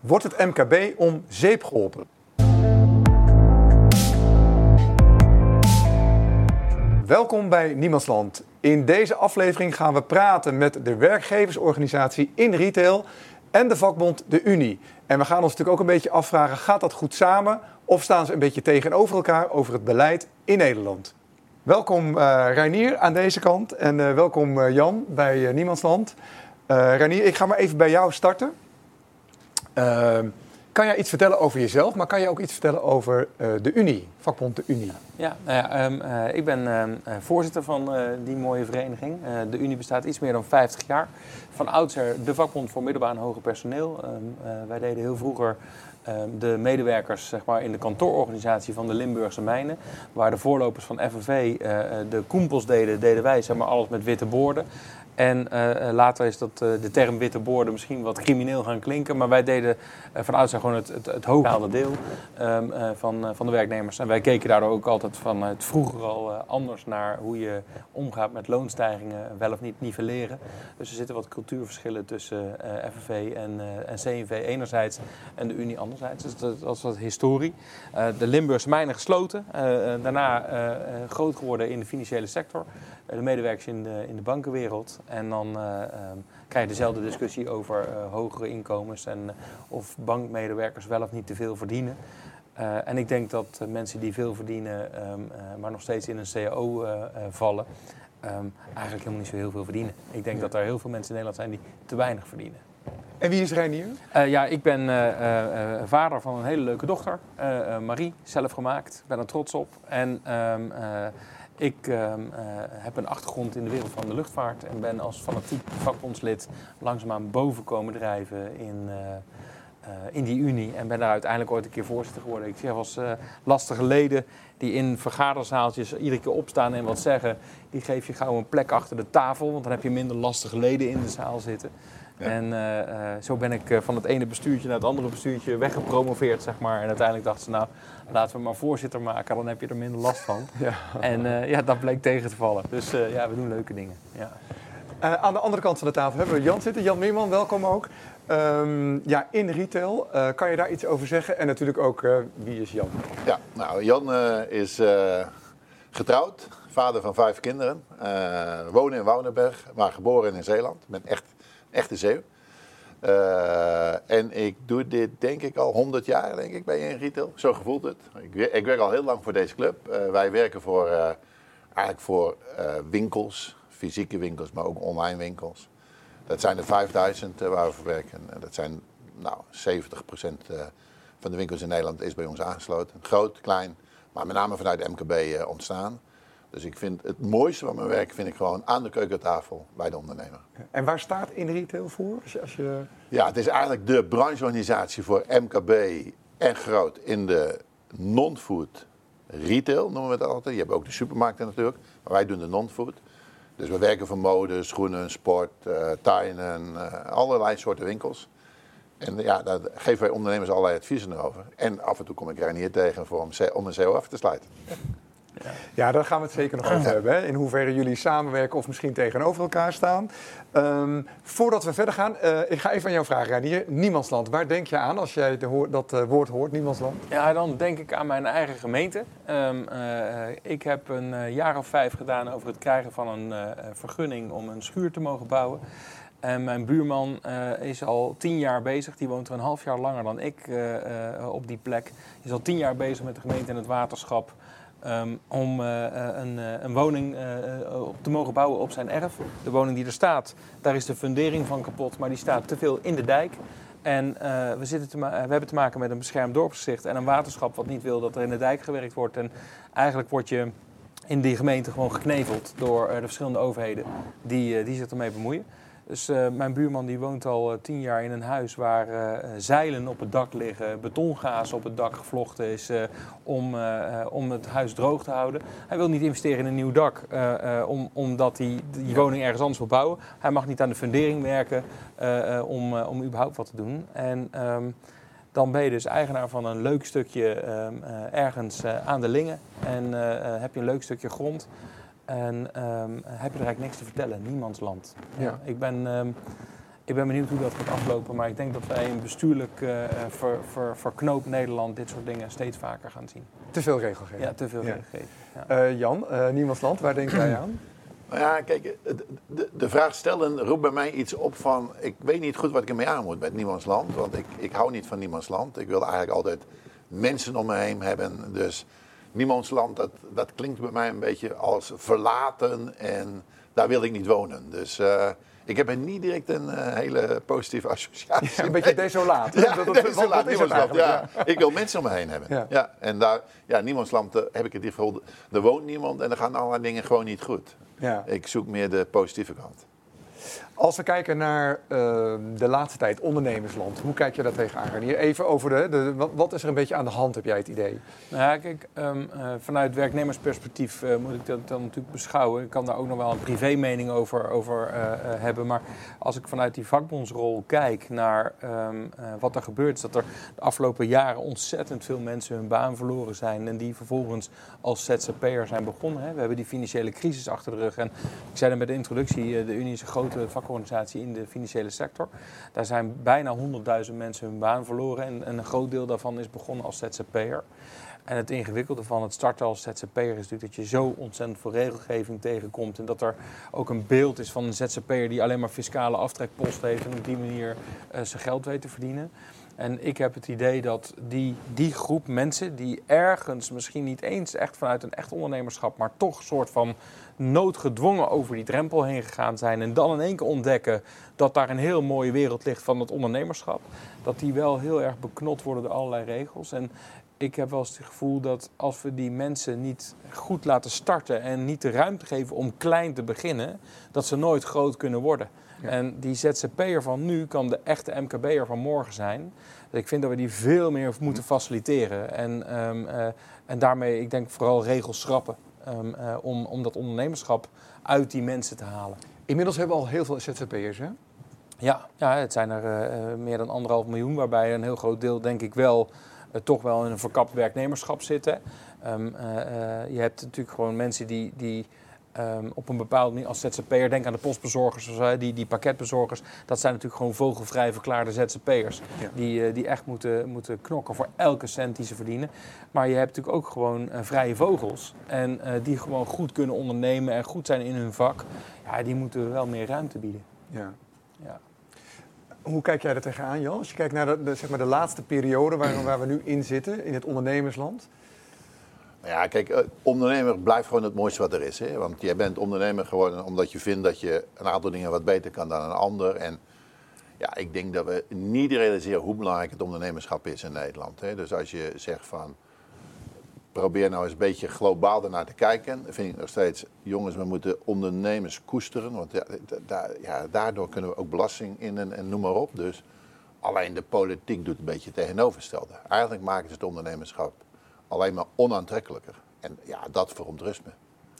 Wordt het MKB om zeep geholpen? Welkom bij Niemandsland. In deze aflevering gaan we praten met de werkgeversorganisatie in retail en de vakbond de Unie. En we gaan ons natuurlijk ook een beetje afvragen, gaat dat goed samen of staan ze een beetje tegenover elkaar over het beleid in Nederland? Welkom uh, Reinier aan deze kant en uh, welkom uh, Jan bij Niemandsland. Reinier, ik ga maar even bij jou starten. Ehm, kan jij iets vertellen over jezelf, maar kan je ook iets vertellen over de Unie, vakbond de Unie? Ja, nou ja um, ik ben uh, voorzitter van die mooie vereniging. de Unie bestaat iets meer dan 50 jaar. Van oudsher de vakbond voor middelbaar en hoger personeel. Wij deden heel vroeger de medewerkers zeg maar, in de kantoororganisatie van de Limburgse mijnen. Waar de voorlopers van FNV de koempels deden, deden wij zeg maar, alles met witte borden. En uh, later is dat, uh, de term witte borden misschien wat crimineel gaan klinken. Maar wij deden uh, van oudsher gewoon het, het, het deel um, van, van de werknemers. En wij keken daardoor ook altijd van het vroeger al anders naar hoe je omgaat met loonstijgingen, wel of niet nivelleren. Dus er zitten wat cultuurverschillen tussen FNV en, CNV enerzijds en de Unie anderzijds. Dus dat, dat is wat historie. de Limburgse mijnen gesloten, daarna groot geworden in de financiële sector. De medewerkers in de, in de bankenwereld. En dan uh, um, krijg je dezelfde discussie over uh, hogere inkomens en of bankmedewerkers wel of niet te veel verdienen. en ik denk dat mensen die veel verdienen, um, maar nog steeds in een CAO vallen, um, eigenlijk helemaal niet zo heel veel verdienen. Ik denk ja. dat er heel veel mensen in Nederland zijn die te weinig verdienen. En wie is Reinier? ja, ik ben vader van een hele leuke dochter, Marie, zelf gemaakt. Ik ben er trots op. En ik uh, uh, heb een achtergrond in de wereld van de luchtvaart en ben als fanatiek vakbondslid langzaamaan boven komen drijven in, uh, in die unie. En ben daar uiteindelijk ooit een keer voorzitter geworden. Ik zeg als lastige leden die in vergaderzaaltjes iedere keer opstaan en wat zeggen, die geef je gauw een plek achter de tafel, want dan heb je minder lastige leden in de zaal zitten. Ja. En uh, uh, zo ben ik uh, van het ene bestuurtje naar het andere bestuurtje weggepromoveerd, zeg maar. En uiteindelijk dachten ze, nou, laten we maar voorzitter maken, dan heb je er minder last van. Ja. En ja, dat bleek tegen te vallen. Dus ja, we doen leuke dingen. Ja. aan de andere kant van de tafel hebben we Jan zitten. Jan Meerman, welkom ook. Um, ja, in retail, kan je daar iets over zeggen? En natuurlijk ook, wie is Jan? Ja, nou, Jan is getrouwd, vader van vijf kinderen. wonen in Woudenberg, maar geboren in Zeeland. Ik ben echt echte zeeuw. Uh, en ik doe dit denk ik al 100 jaar denk ik, bij in retail. Zo gevoelt het. Ik, ik, werk al heel lang voor deze club. Uh, wij werken voor, uh, eigenlijk voor winkels, fysieke winkels, maar ook online winkels. Dat zijn er 5000 waar we voor werken. En dat zijn nou, 70% van de winkels in Nederland is bij ons aangesloten. Groot, klein, maar met name vanuit de MKB ontstaan. Dus ik vind het mooiste van mijn werk vind ik gewoon aan de keukentafel bij de ondernemer. En waar staat in retail voor? Als je, Ja, het is eigenlijk de brancheorganisatie voor MKB en groot in de non-food retail, noemen we het altijd. Je hebt ook de supermarkten natuurlijk, maar wij doen de non-food. Dus we werken voor mode, schoenen, sport, uh, tuinen, uh, allerlei soorten winkels. En ja, daar geven wij ondernemers allerlei adviezen over. En af en toe kom ik er hier tegen voor om, om een CO af te sluiten. Ja. ja, daar gaan we het zeker nog over hebben. Hè? In hoeverre jullie samenwerken of misschien tegenover elkaar staan. Um, voordat we verder gaan, uh, ik ga even aan jou vragen, Ranier. Niemandsland, waar denk je aan als jij dat uh, woord hoort, Niemandsland? Ja, dan denk ik aan mijn eigen gemeente. Um, uh, ik heb een jaar of vijf gedaan over het krijgen van een vergunning om een schuur te mogen bouwen. En mijn buurman uh, is al tien jaar bezig, die woont er een half jaar langer dan ik uh, uh, op die plek. Is al tien jaar bezig met de gemeente en het waterschap Um, om uh, een, een, woning uh, te mogen bouwen op zijn erf. De woning die er staat, daar is de fundering van kapot, maar die staat te veel in de dijk. En we, zitten te we hebben te maken met een beschermd dorpsgezicht en een waterschap wat niet wil dat er in de dijk gewerkt wordt. En eigenlijk word je in die gemeente gewoon gekneveld door de verschillende overheden die, die zich ermee bemoeien. Dus uh, mijn buurman die woont al uh, tien jaar in een huis waar uh, zeilen op het dak liggen, betongaas op het dak gevlochten is om, om het huis droog te houden. Hij wil niet investeren in een nieuw dak om, omdat hij die woning ergens anders wil bouwen. Hij mag niet aan de fundering werken om, om überhaupt wat te doen. En um, dan ben je dus eigenaar van een leuk stukje um, ergens aan de Lingen en heb je een leuk stukje grond. En um, heb je er eigenlijk niks te vertellen, niemands land. Ja. ik ben, um, ik ben benieuwd hoe dat gaat aflopen. Maar ik denk dat wij in bestuurlijk uh, ver, ver, verknoopt Nederland dit soort dingen steeds vaker gaan zien. Te veel regelgeving. Ja, te veel ja. regelgeving. Ja. Uh, Jan, uh, Niemandsland, waar denk jij aan? Nou ja, kijk, de, de, vraag stellen roept bij mij iets op van... Ik weet niet goed wat ik ermee aan moet met Niemandsland. Want ik, ik hou niet van Niemandsland. Ik wil eigenlijk altijd mensen om me heen hebben. Dus Niemandsland, dat, dat klinkt bij mij een beetje als verlaten. En daar wil ik niet wonen. Dus... Uh, ik heb er niet direct een uh, hele positieve associatie. Ja, een beetje desolaat. Ja, dat, dat, desolaat, niemandsland. Ja. Ik wil mensen om me heen hebben. Ja. ja. En daar, ja, niemandsland uh, heb ik het gevoel, er woont niemand en er gaan allerlei dingen gewoon niet goed. Ja. Ik zoek meer de positieve kant. Als we kijken naar uh, de laatste tijd, ondernemersland, hoe kijk je daar tegenaan? Hier even over de, wat, is er een beetje aan de hand, heb jij het idee? Nou ja, kijk, um, vanuit werknemersperspectief uh, moet ik dat dan natuurlijk beschouwen. Ik kan daar ook nog wel een privé mening over, over hebben. Maar als ik vanuit die vakbondsrol kijk naar um, wat er gebeurt, is dat er de afgelopen jaren ontzettend veel mensen hun baan verloren zijn. En die vervolgens als ZZP'er zijn begonnen. Hè. We hebben die financiële crisis achter de rug. En ik zei er met de introductie, de Unie is een grote vakbond in de financiële sector. Daar zijn bijna 100.000 mensen hun baan verloren en, en, een groot deel daarvan is begonnen als ZZP'er. En het ingewikkelde van het starten als ZZP'er is natuurlijk dat je zo ontzettend veel regelgeving tegenkomt. En dat er ook een beeld is van een ZZP'er die alleen maar fiscale aftrekpost heeft en op die manier uh, zijn geld weet te verdienen. En ik heb het idee dat die, die groep mensen die ergens misschien niet eens echt vanuit een echt ondernemerschap, maar toch een soort van noodgedwongen over die drempel heen gegaan zijn en dan in één keer ontdekken dat daar een heel mooie wereld ligt van het ondernemerschap, dat die wel heel erg beknot worden door allerlei regels. En ik heb wel eens het gevoel dat als we die mensen niet goed laten starten en niet de ruimte geven om klein te beginnen, dat ze nooit groot kunnen worden. En die ZZP'er van nu kan de echte MKB'er van morgen zijn. Dus ik vind dat we die veel meer moeten faciliteren. En, um, uh, en daarmee, ik denk vooral regels schrappen. Um, uh, om, om dat ondernemerschap uit die mensen te halen. Inmiddels hebben we al heel veel ZZP'ers, hè? Ja, ja, het zijn er uh, meer dan anderhalf miljoen, waarbij een heel groot deel, denk ik wel, toch wel in een verkapt werknemerschap zitten. Um, je hebt natuurlijk gewoon mensen die, die Um, op een bepaalde manier als ZZP'er, denk aan de postbezorgers, die, die pakketbezorgers, dat zijn natuurlijk gewoon vogelvrij verklaarde ZZP'ers. Die, uh, die echt moeten, moeten knokken voor elke cent die ze verdienen. Maar je hebt natuurlijk ook gewoon uh, vrije vogels. En uh, die gewoon goed kunnen ondernemen en goed zijn in hun vak. Ja, die moeten we wel meer ruimte bieden. Ja. ja. Hoe kijk jij er tegenaan, Jan? Als je kijkt naar de, de, zeg maar de laatste periode waar, waar we nu in zitten, in het ondernemersland. Ja, kijk, eh, ondernemer blijft gewoon het mooiste wat er is. Hè? Want jij bent ondernemer geworden omdat je vindt dat je een aantal dingen wat beter kan dan een ander. En ja, ik denk dat we niet realiseren hoe belangrijk het ondernemerschap is in Nederland. Hè? Dus als je zegt van, probeer nou eens een beetje globaal ernaar te kijken. vind ik nog steeds, jongens, we moeten ondernemers koesteren. Want ja, ja, daardoor kunnen we ook belasting in en, en noem maar op. Dus alleen de politiek doet een beetje tegenovergestelde. Eigenlijk maken ze het ondernemerschap alleen maar onaantrekkelijker. En ja, dat verontrust me.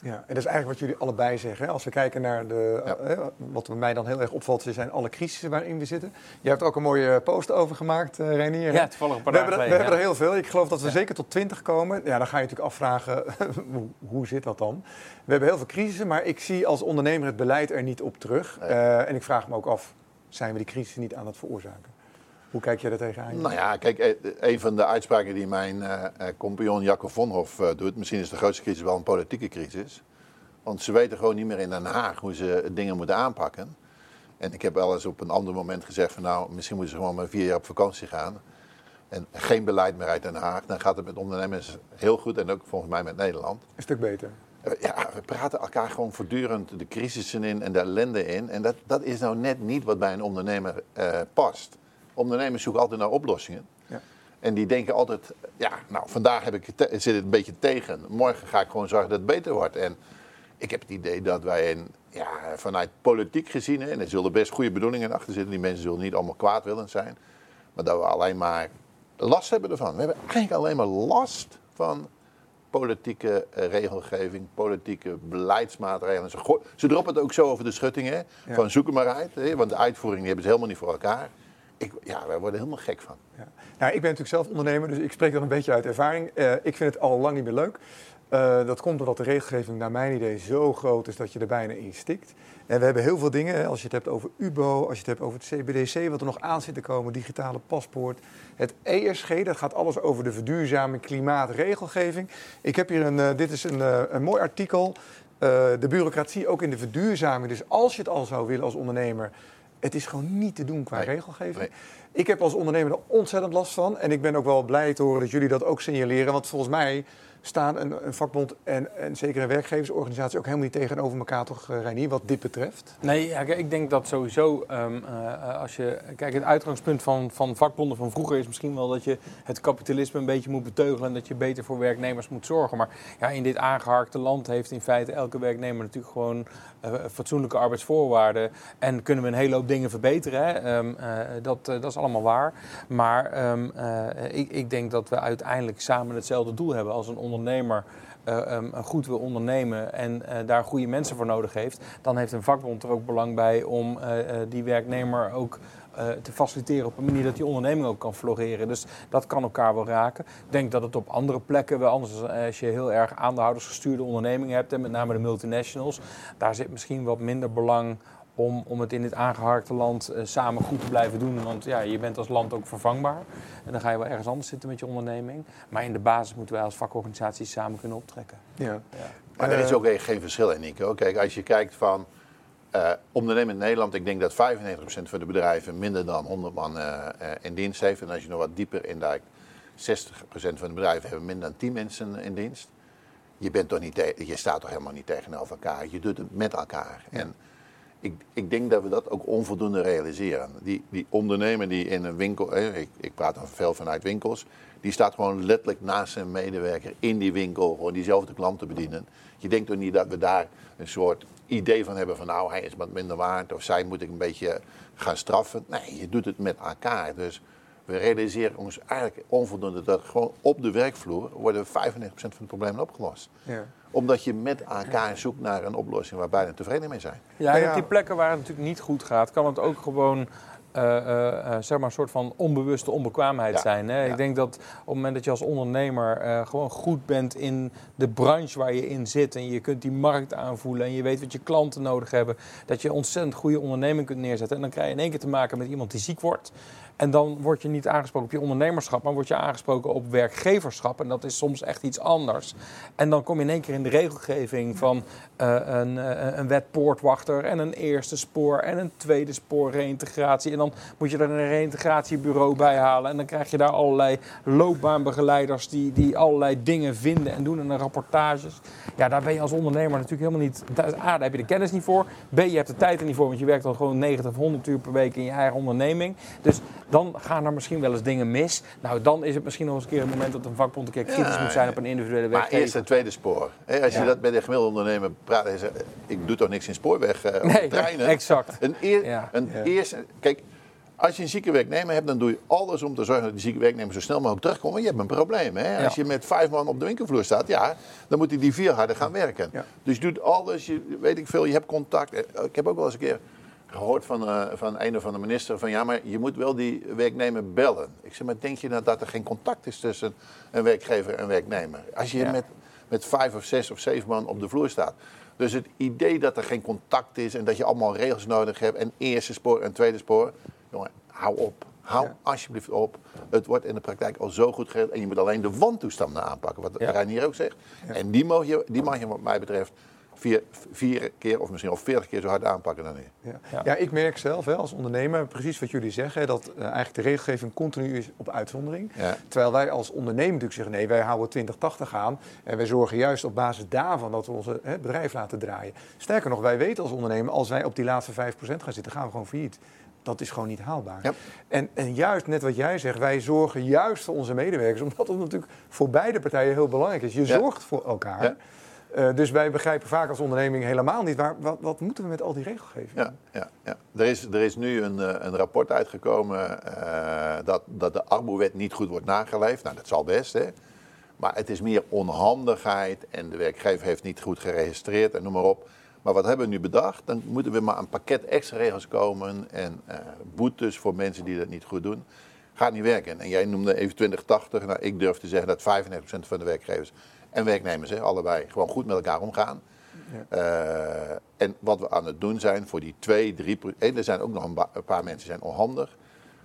Ja, en dat is eigenlijk wat jullie allebei zeggen. Als we kijken naar de, eh, wat mij dan heel erg opvalt, zijn alle crisissen waarin we zitten. Je hebt er ook een mooie post over gemaakt, uh, Renier. Ja, toevallig een paar we hebben, we hebben er heel veel. Ik geloof dat we zeker tot 20 komen. Ja, dan ga je natuurlijk afvragen, hoe, hoe, zit dat dan? We hebben heel veel crisissen, maar ik zie als ondernemer het beleid er niet op terug. Uh, en ik vraag me ook af, zijn we die crisis niet aan het veroorzaken? Hoe kijk je er tegenaan? Nou ja, kijk, eh, een van de uitspraken die mijn uh, compagnon Jacco Vonhoff uh, doet, misschien is de grootste crisis wel een politieke crisis. Want ze weten gewoon niet meer in Den Haag hoe ze dingen moeten aanpakken. En ik heb wel eens op een ander moment gezegd van nou, misschien moeten ze gewoon maar vier jaar op vakantie gaan. En geen beleid meer uit Den Haag. Dan gaat het met ondernemers heel goed en ook volgens mij met Nederland. Een stuk beter. Ja, we praten elkaar gewoon voortdurend de crisissen in en de ellende in. En dat, dat is nou net niet wat bij een ondernemer past ondernemers zoeken altijd naar oplossingen. Ja. En die denken altijd, ja, nou vandaag heb ik zit het een beetje tegen. Morgen ga ik gewoon zorgen dat het beter wordt. En ik heb het idee dat wij een, ja, vanuit politiek gezien, en er zullen best goede bedoelingen achter zitten. Die mensen zullen niet allemaal kwaadwillend zijn. Maar dat we alleen maar last hebben ervan. We hebben eigenlijk alleen maar last van politieke eh, regelgeving, politieke beleidsmaatregelen. Ze, ze droppen het ook zo over de schuttingen. Van zoek er maar uit. Hè, want de uitvoering die hebben ze helemaal niet voor elkaar ik, ja, wij worden helemaal gek van. Ja. Nou, ik ben natuurlijk zelf ondernemer, dus ik spreek dan een beetje uit ervaring. Uh, ik vind het al lang niet meer leuk. Uh, dat komt doordat de regelgeving naar mijn idee zo groot is dat je er bijna in stikt. En we hebben heel veel dingen, als je het hebt over UBO, als je het hebt over het CBDC, wat er nog aan zit te komen, digitale paspoort. Het ESG, dat gaat alles over de verduurzaming, klimaatregelgeving. Ik heb hier een, uh, dit is een, een mooi artikel. de bureaucratie ook in de verduurzaming. Dus als je het al zou willen als ondernemer, het is gewoon niet te doen qua nee, regelgeving. Nee. Ik heb als ondernemer er ontzettend last van. En ik ben ook wel blij te horen dat jullie dat ook signaleren. Want volgens mij staan een, vakbond en, en, zeker een werkgeversorganisatie ook helemaal niet tegenover elkaar, toch, uh, Reinier, wat dit betreft? Nee, ik denk dat sowieso, um, uh, als je, kijk, het uitgangspunt van, van vakbonden van vroeger is misschien wel dat je het kapitalisme een beetje moet beteugelen en dat je beter voor werknemers moet zorgen. Maar ja, in dit aangeharkte land heeft in feite elke werknemer natuurlijk gewoon uh, fatsoenlijke arbeidsvoorwaarden en kunnen we een hele hoop dingen verbeteren. Hè? Um, dat, dat is allemaal waar. Maar um, ik, ik denk dat we uiteindelijk samen hetzelfde doel hebben als een ondernemer uh, um, goed wil ondernemen en uh, daar goede mensen voor nodig heeft, dan heeft een vakbond er ook belang bij om uh, die werknemer ook te faciliteren op een manier dat die onderneming ook kan floreren. Dus dat kan elkaar wel raken. Ik denk dat het op andere plekken wel anders. Als je heel erg aandeelhoudersgestuurde ondernemingen hebt, en met name de multinationals, daar zit misschien wat minder belang om, om het in dit aangeharkte land uh, samen goed te blijven doen. Want ja, je bent als land ook vervangbaar. En dan ga je wel ergens anders zitten met je onderneming. Maar in de basis moeten wij als vakorganisaties samen kunnen optrekken. Ja. ja. Maar er is ook geen verschil in, Nico. Kijk, als je kijkt van uh, ondernemen in Nederland, ik denk dat 95% van de bedrijven minder dan 100 man uh, in dienst heeft. En als je nog wat dieper induikt, 60% van de bedrijven hebben minder dan 10 mensen in dienst. Je, bent toch niet je staat toch helemaal niet tegenover elkaar. Je doet het met elkaar. Ja. En ik, ik, denk dat we dat ook onvoldoende realiseren. Die, die ondernemer die in een winkel, ik, ik praat dan veel vanuit winkels, die staat gewoon letterlijk naast zijn medewerker in die winkel, gewoon diezelfde klanten bedienen. Je denkt toch niet dat we daar een soort idee van hebben van nou hij is wat minder waard of zij moet ik een beetje gaan straffen. Nee, je doet het met elkaar. Dus we realiseren ons eigenlijk onvoldoende dat gewoon op de werkvloer worden 95% van de problemen opgelost. Ja omdat je met elkaar zoekt naar een oplossing waar beiden tevreden mee zijn. Ja, en op die plekken waar het natuurlijk niet goed gaat, kan het ook gewoon uh, uh, zeg maar een soort van onbewuste onbekwaamheid zijn. Hè? Ja. Ik denk dat op het moment dat je als ondernemer uh, gewoon goed bent in de branche waar je in zit en je kunt die markt aanvoelen en je weet wat je klanten nodig hebben, dat je ontzettend goede onderneming kunt neerzetten. En dan krijg je in één keer te maken met iemand die ziek wordt. En dan word je niet aangesproken op je ondernemerschap, maar word je aangesproken op werkgeverschap. En dat is soms echt iets anders. En dan kom je in één keer in de regelgeving van een, een wet poortwachter en een eerste spoor en een tweede spoor reïntegratie. Dan moet je er een reïntegratiebureau bij halen. En dan krijg je daar allerlei loopbaanbegeleiders die, die allerlei dingen vinden en doen en rapportages. Ja, daar ben je als ondernemer natuurlijk helemaal niet. A, daar heb je de kennis niet voor. B, je hebt de tijd er niet voor, want je werkt al gewoon 90 of 100 uur per week in je eigen onderneming. Dus dan gaan er misschien wel eens dingen mis. Nou, dan is het misschien nog eens een keer een moment dat een vakbond een keer kritisch moet zijn op een individuele weg. Maar eerst en tweede spoor. Als je dat met een gemiddelde ondernemer praat en zegt, ik doe toch niks in spoorweg uh, nee, treinen. exact. Een, eer, een eerste, kijk, als je een zieke werknemer hebt, dan doe je alles om te zorgen dat die zieke werknemer zo snel mogelijk terugkomt. Je hebt een probleem. Hè? Als je met vijf man op de winkelvloer staat, ja, dan moet hij die vier harder gaan werken. Dus je doet alles, je, weet ik veel, je hebt contact. Eh, ik heb ook wel eens een keer gehoord van, uh, van een of andere minister van ja, maar je moet wel die werknemer bellen. Ik zeg, maar denk je nou dat er geen contact is tussen een werkgever en werknemer? Als je met, met vijf of zes of zeven man op de vloer staat. Dus het idee dat er geen contact is en dat je allemaal regels nodig hebt en eerste spoor en tweede spoor, jongen, hou op. Hou alsjeblieft op. Het wordt in de praktijk al zo goed geregeld. En je moet alleen de wantoestanden aanpakken, wat ja. hier ook zegt. En die mag, je, die mag je wat mij betreft vier, vier keer of misschien al veertig keer zo hard aanpakken dan nu. Ja, ja. ik merk zelf hè, als ondernemer precies wat jullie zeggen, dat uh, eigenlijk de regelgeving continu is op uitzondering. Ja. Terwijl wij als ondernemer natuurlijk zeggen, nee, wij houden 2080 aan en wij zorgen juist op basis daarvan dat we ons bedrijf laten draaien. Sterker nog, wij weten als ondernemer, als wij op die laatste 5% gaan zitten, gaan we gewoon failliet. Dat is gewoon niet haalbaar. Ja. En, en juist net wat jij zegt, wij zorgen juist voor onze medewerkers, omdat het natuurlijk voor beide partijen heel belangrijk is. Je zorgt voor elkaar. Uh, dus wij begrijpen vaak als onderneming helemaal niet waar, wat, wat moeten we met al die regelgeving. Ja, ja, ja. Er, is, er is nu een, eh, een rapport uitgekomen uh, dat, dat de armoewet niet goed wordt nageleefd. Nou, dat zal best, hè. Maar het is meer onhandigheid en de werkgever heeft niet goed geregistreerd en noem maar op. Maar wat hebben we nu bedacht? Dan moeten we maar een pakket extra regels komen en uh, boetes voor mensen die dat niet goed doen. Gaat niet werken. En jij noemde even 2080. Nou, ik durf te zeggen dat 95% van de werkgevers en werknemers, hè, allebei, gewoon goed met elkaar omgaan. Eh, en wat we aan het doen zijn voor die 2, 3 procent. Er zijn ook nog een, paar mensen die zijn onhandig.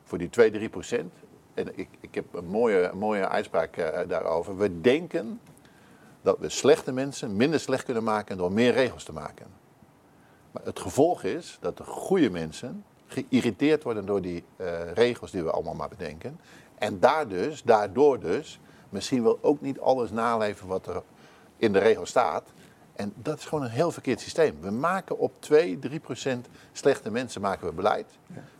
Voor die 2, 3 procent. En ik, ik heb een mooie, een mooie uitspraak eh, daarover. We denken dat we slechte mensen minder slecht kunnen maken door meer regels te maken. Maar het gevolg is dat de goede mensen geïrriteerd worden door die eh, regels die we allemaal maar bedenken. En daar dus, daardoor dus misschien wel ook niet alles naleven wat er in de regel staat. En dat is gewoon een heel verkeerd systeem. We maken op 2, 3 procent slechte mensen maken we beleid.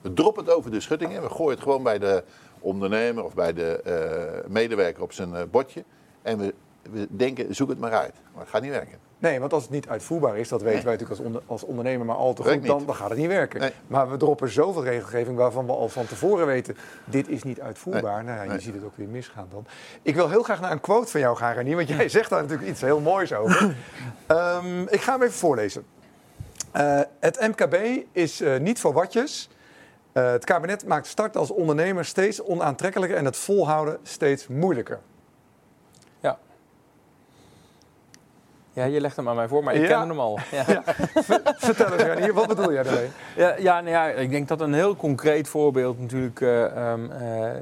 We droppen het over de schuttingen. We gooien het gewoon bij de ondernemer of bij de eh, medewerker op zijn eh, bordje. En we, we denken, zoek het maar uit. Maar het gaat niet werken. Nee, want als het niet uitvoerbaar is, dat weten wij natuurlijk als, onder- als ondernemer maar al te goed, dan, dan gaat het niet werken. Nee. Maar we droppen zoveel regelgeving waarvan we al van tevoren weten, dit is niet uitvoerbaar. Nou ja, je Nee. ziet het ook weer misgaan dan. Ik wil heel graag naar een quote van jou gaan, Renier, want jij zegt daar natuurlijk iets heel moois over. Ehm, ik ga hem even voorlezen. Eh, het MKB is eh, niet voor watjes. Eh, het kabinet maakt start als ondernemer steeds onaantrekkelijker en het volhouden steeds moeilijker. Ja. Ja, je legt hem aan mij voor, maar ik Ja. ken hem al. Ja. Vertel eens, Renier, wat bedoel jij daarmee? Ja, ja, nou ja, ik denk dat een heel concreet voorbeeld natuurlijk eh, ehm, eh,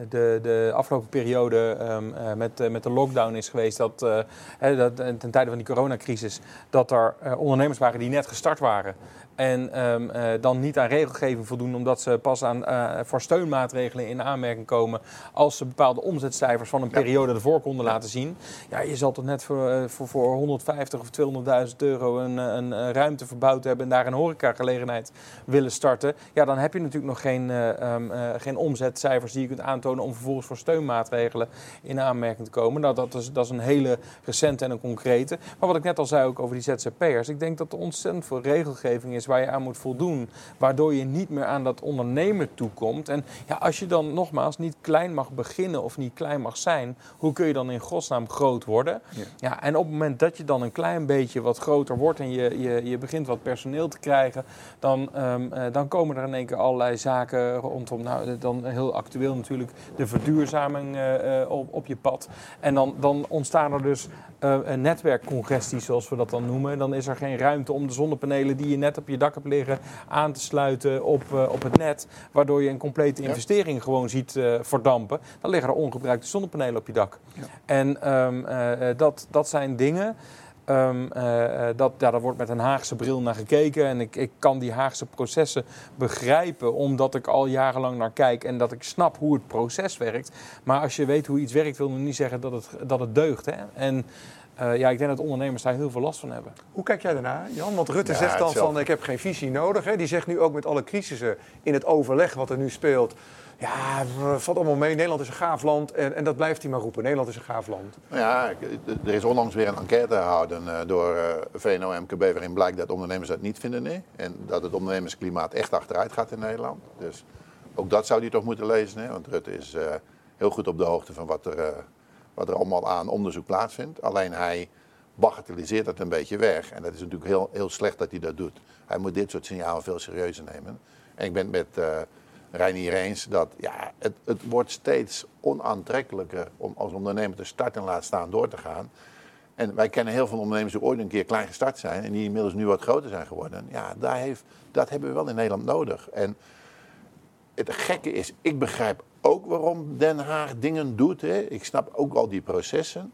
de, de afgelopen periode ehm, eh, met, met de lockdown is geweest. Dat, eh, hè, dat ten tijde van die coronacrisis, dat er eh, ondernemers waren die net gestart waren. En ehm, eh, dan niet aan regelgeving voldoen, omdat ze pas aan, eh, voor steunmaatregelen in aanmerking komen als ze bepaalde omzetcijfers van een periode ervoor konden laten zien. Ja, je zal toch net voor, eh, voor, voor 150 of 200.000 euro een, een, ruimte verbouwd hebben en daar een horecagelegenheid willen starten. Ja, dan heb je natuurlijk nog geen, eh, ehm, eh, geen omzetcijfers die je kunt aantonen om vervolgens voor steunmaatregelen in aanmerking te komen. Nou, dat is, dat is een hele recente en een concrete. Maar wat ik net al zei ook over die ZZP'ers. Ik denk dat er ontzettend veel regelgeving is waar je aan moet voldoen. Waardoor je niet meer aan dat ondernemer toekomt. En ja, als je dan nogmaals niet klein mag beginnen of niet klein mag zijn, hoe kun je dan in godsnaam groot worden? Ja. Ja, en op het moment dat je dan een klein beetje wat groter wordt en je, je, je begint wat personeel te krijgen, dan, ehm, eh, dan komen er in één keer allerlei zaken rondom. Nou, dan heel actueel natuurlijk de verduurzaming eh, eh, op, op je pad. En dan, dan ontstaan er dus eh, een netwerkcongestie, zoals we dat dan noemen. Dan is er geen ruimte om de zonnepanelen die je net op je dak hebt liggen aan te sluiten op, eh, op het net. Waardoor je een complete Ja. investering gewoon ziet eh, verdampen. Dan liggen er ongebruikte zonnepanelen op je dak. Ja. En ehm, eh, dat, dat zijn dingen. ehm, eh, eh, dat, ja, daar wordt met een Haagse bril naar gekeken. En ik, ik kan die Haagse processen begrijpen, omdat ik al jarenlang naar kijk en dat ik snap hoe het proces werkt. Maar als je weet hoe iets werkt, wil nog niet zeggen dat het, dat het deugt. Hè? En eh, ja, ik denk dat ondernemers daar heel veel last van hebben. Hoe kijk jij daarnaar, Jan? Want Rutte Ja, zegt dan hetzelfde. van ik heb geen visie nodig. Hè. Die zegt nu ook met alle crisissen in het overleg wat er nu speelt. Ja, valt allemaal mee. Nederland is een gaaf land. En, en dat blijft hij maar roepen. Nederland is een gaaf land. Nou Ja, er is onlangs weer een enquête gehouden eh, door eh, VNO-MKB... waarin blijkt dat ondernemers dat niet vinden. Nee. En dat het ondernemersklimaat echt achteruit gaat in Nederland. Dus ook dat zou hij toch moeten lezen. Hè? Want Rutte is eh, heel goed op de hoogte van wat er, eh, wat er allemaal aan onderzoek plaatsvindt. Alleen hij bagatelliseert het een beetje weg. En dat is natuurlijk heel, heel slecht dat hij dat doet. Hij moet dit soort signalen veel serieuzer nemen. En ik ben het met... eh Reinier eens dat ja, het, het wordt steeds onaantrekkelijker om als ondernemer te starten en laat staan door te gaan. En wij kennen heel veel ondernemers die ooit een keer klein gestart zijn en die inmiddels nu wat groter zijn geworden. Ja, daar heeft, dat hebben we wel in Nederland nodig. En het gekke is, ik begrijp ook waarom Den Haag dingen doet. Hè. Ik snap ook al die processen.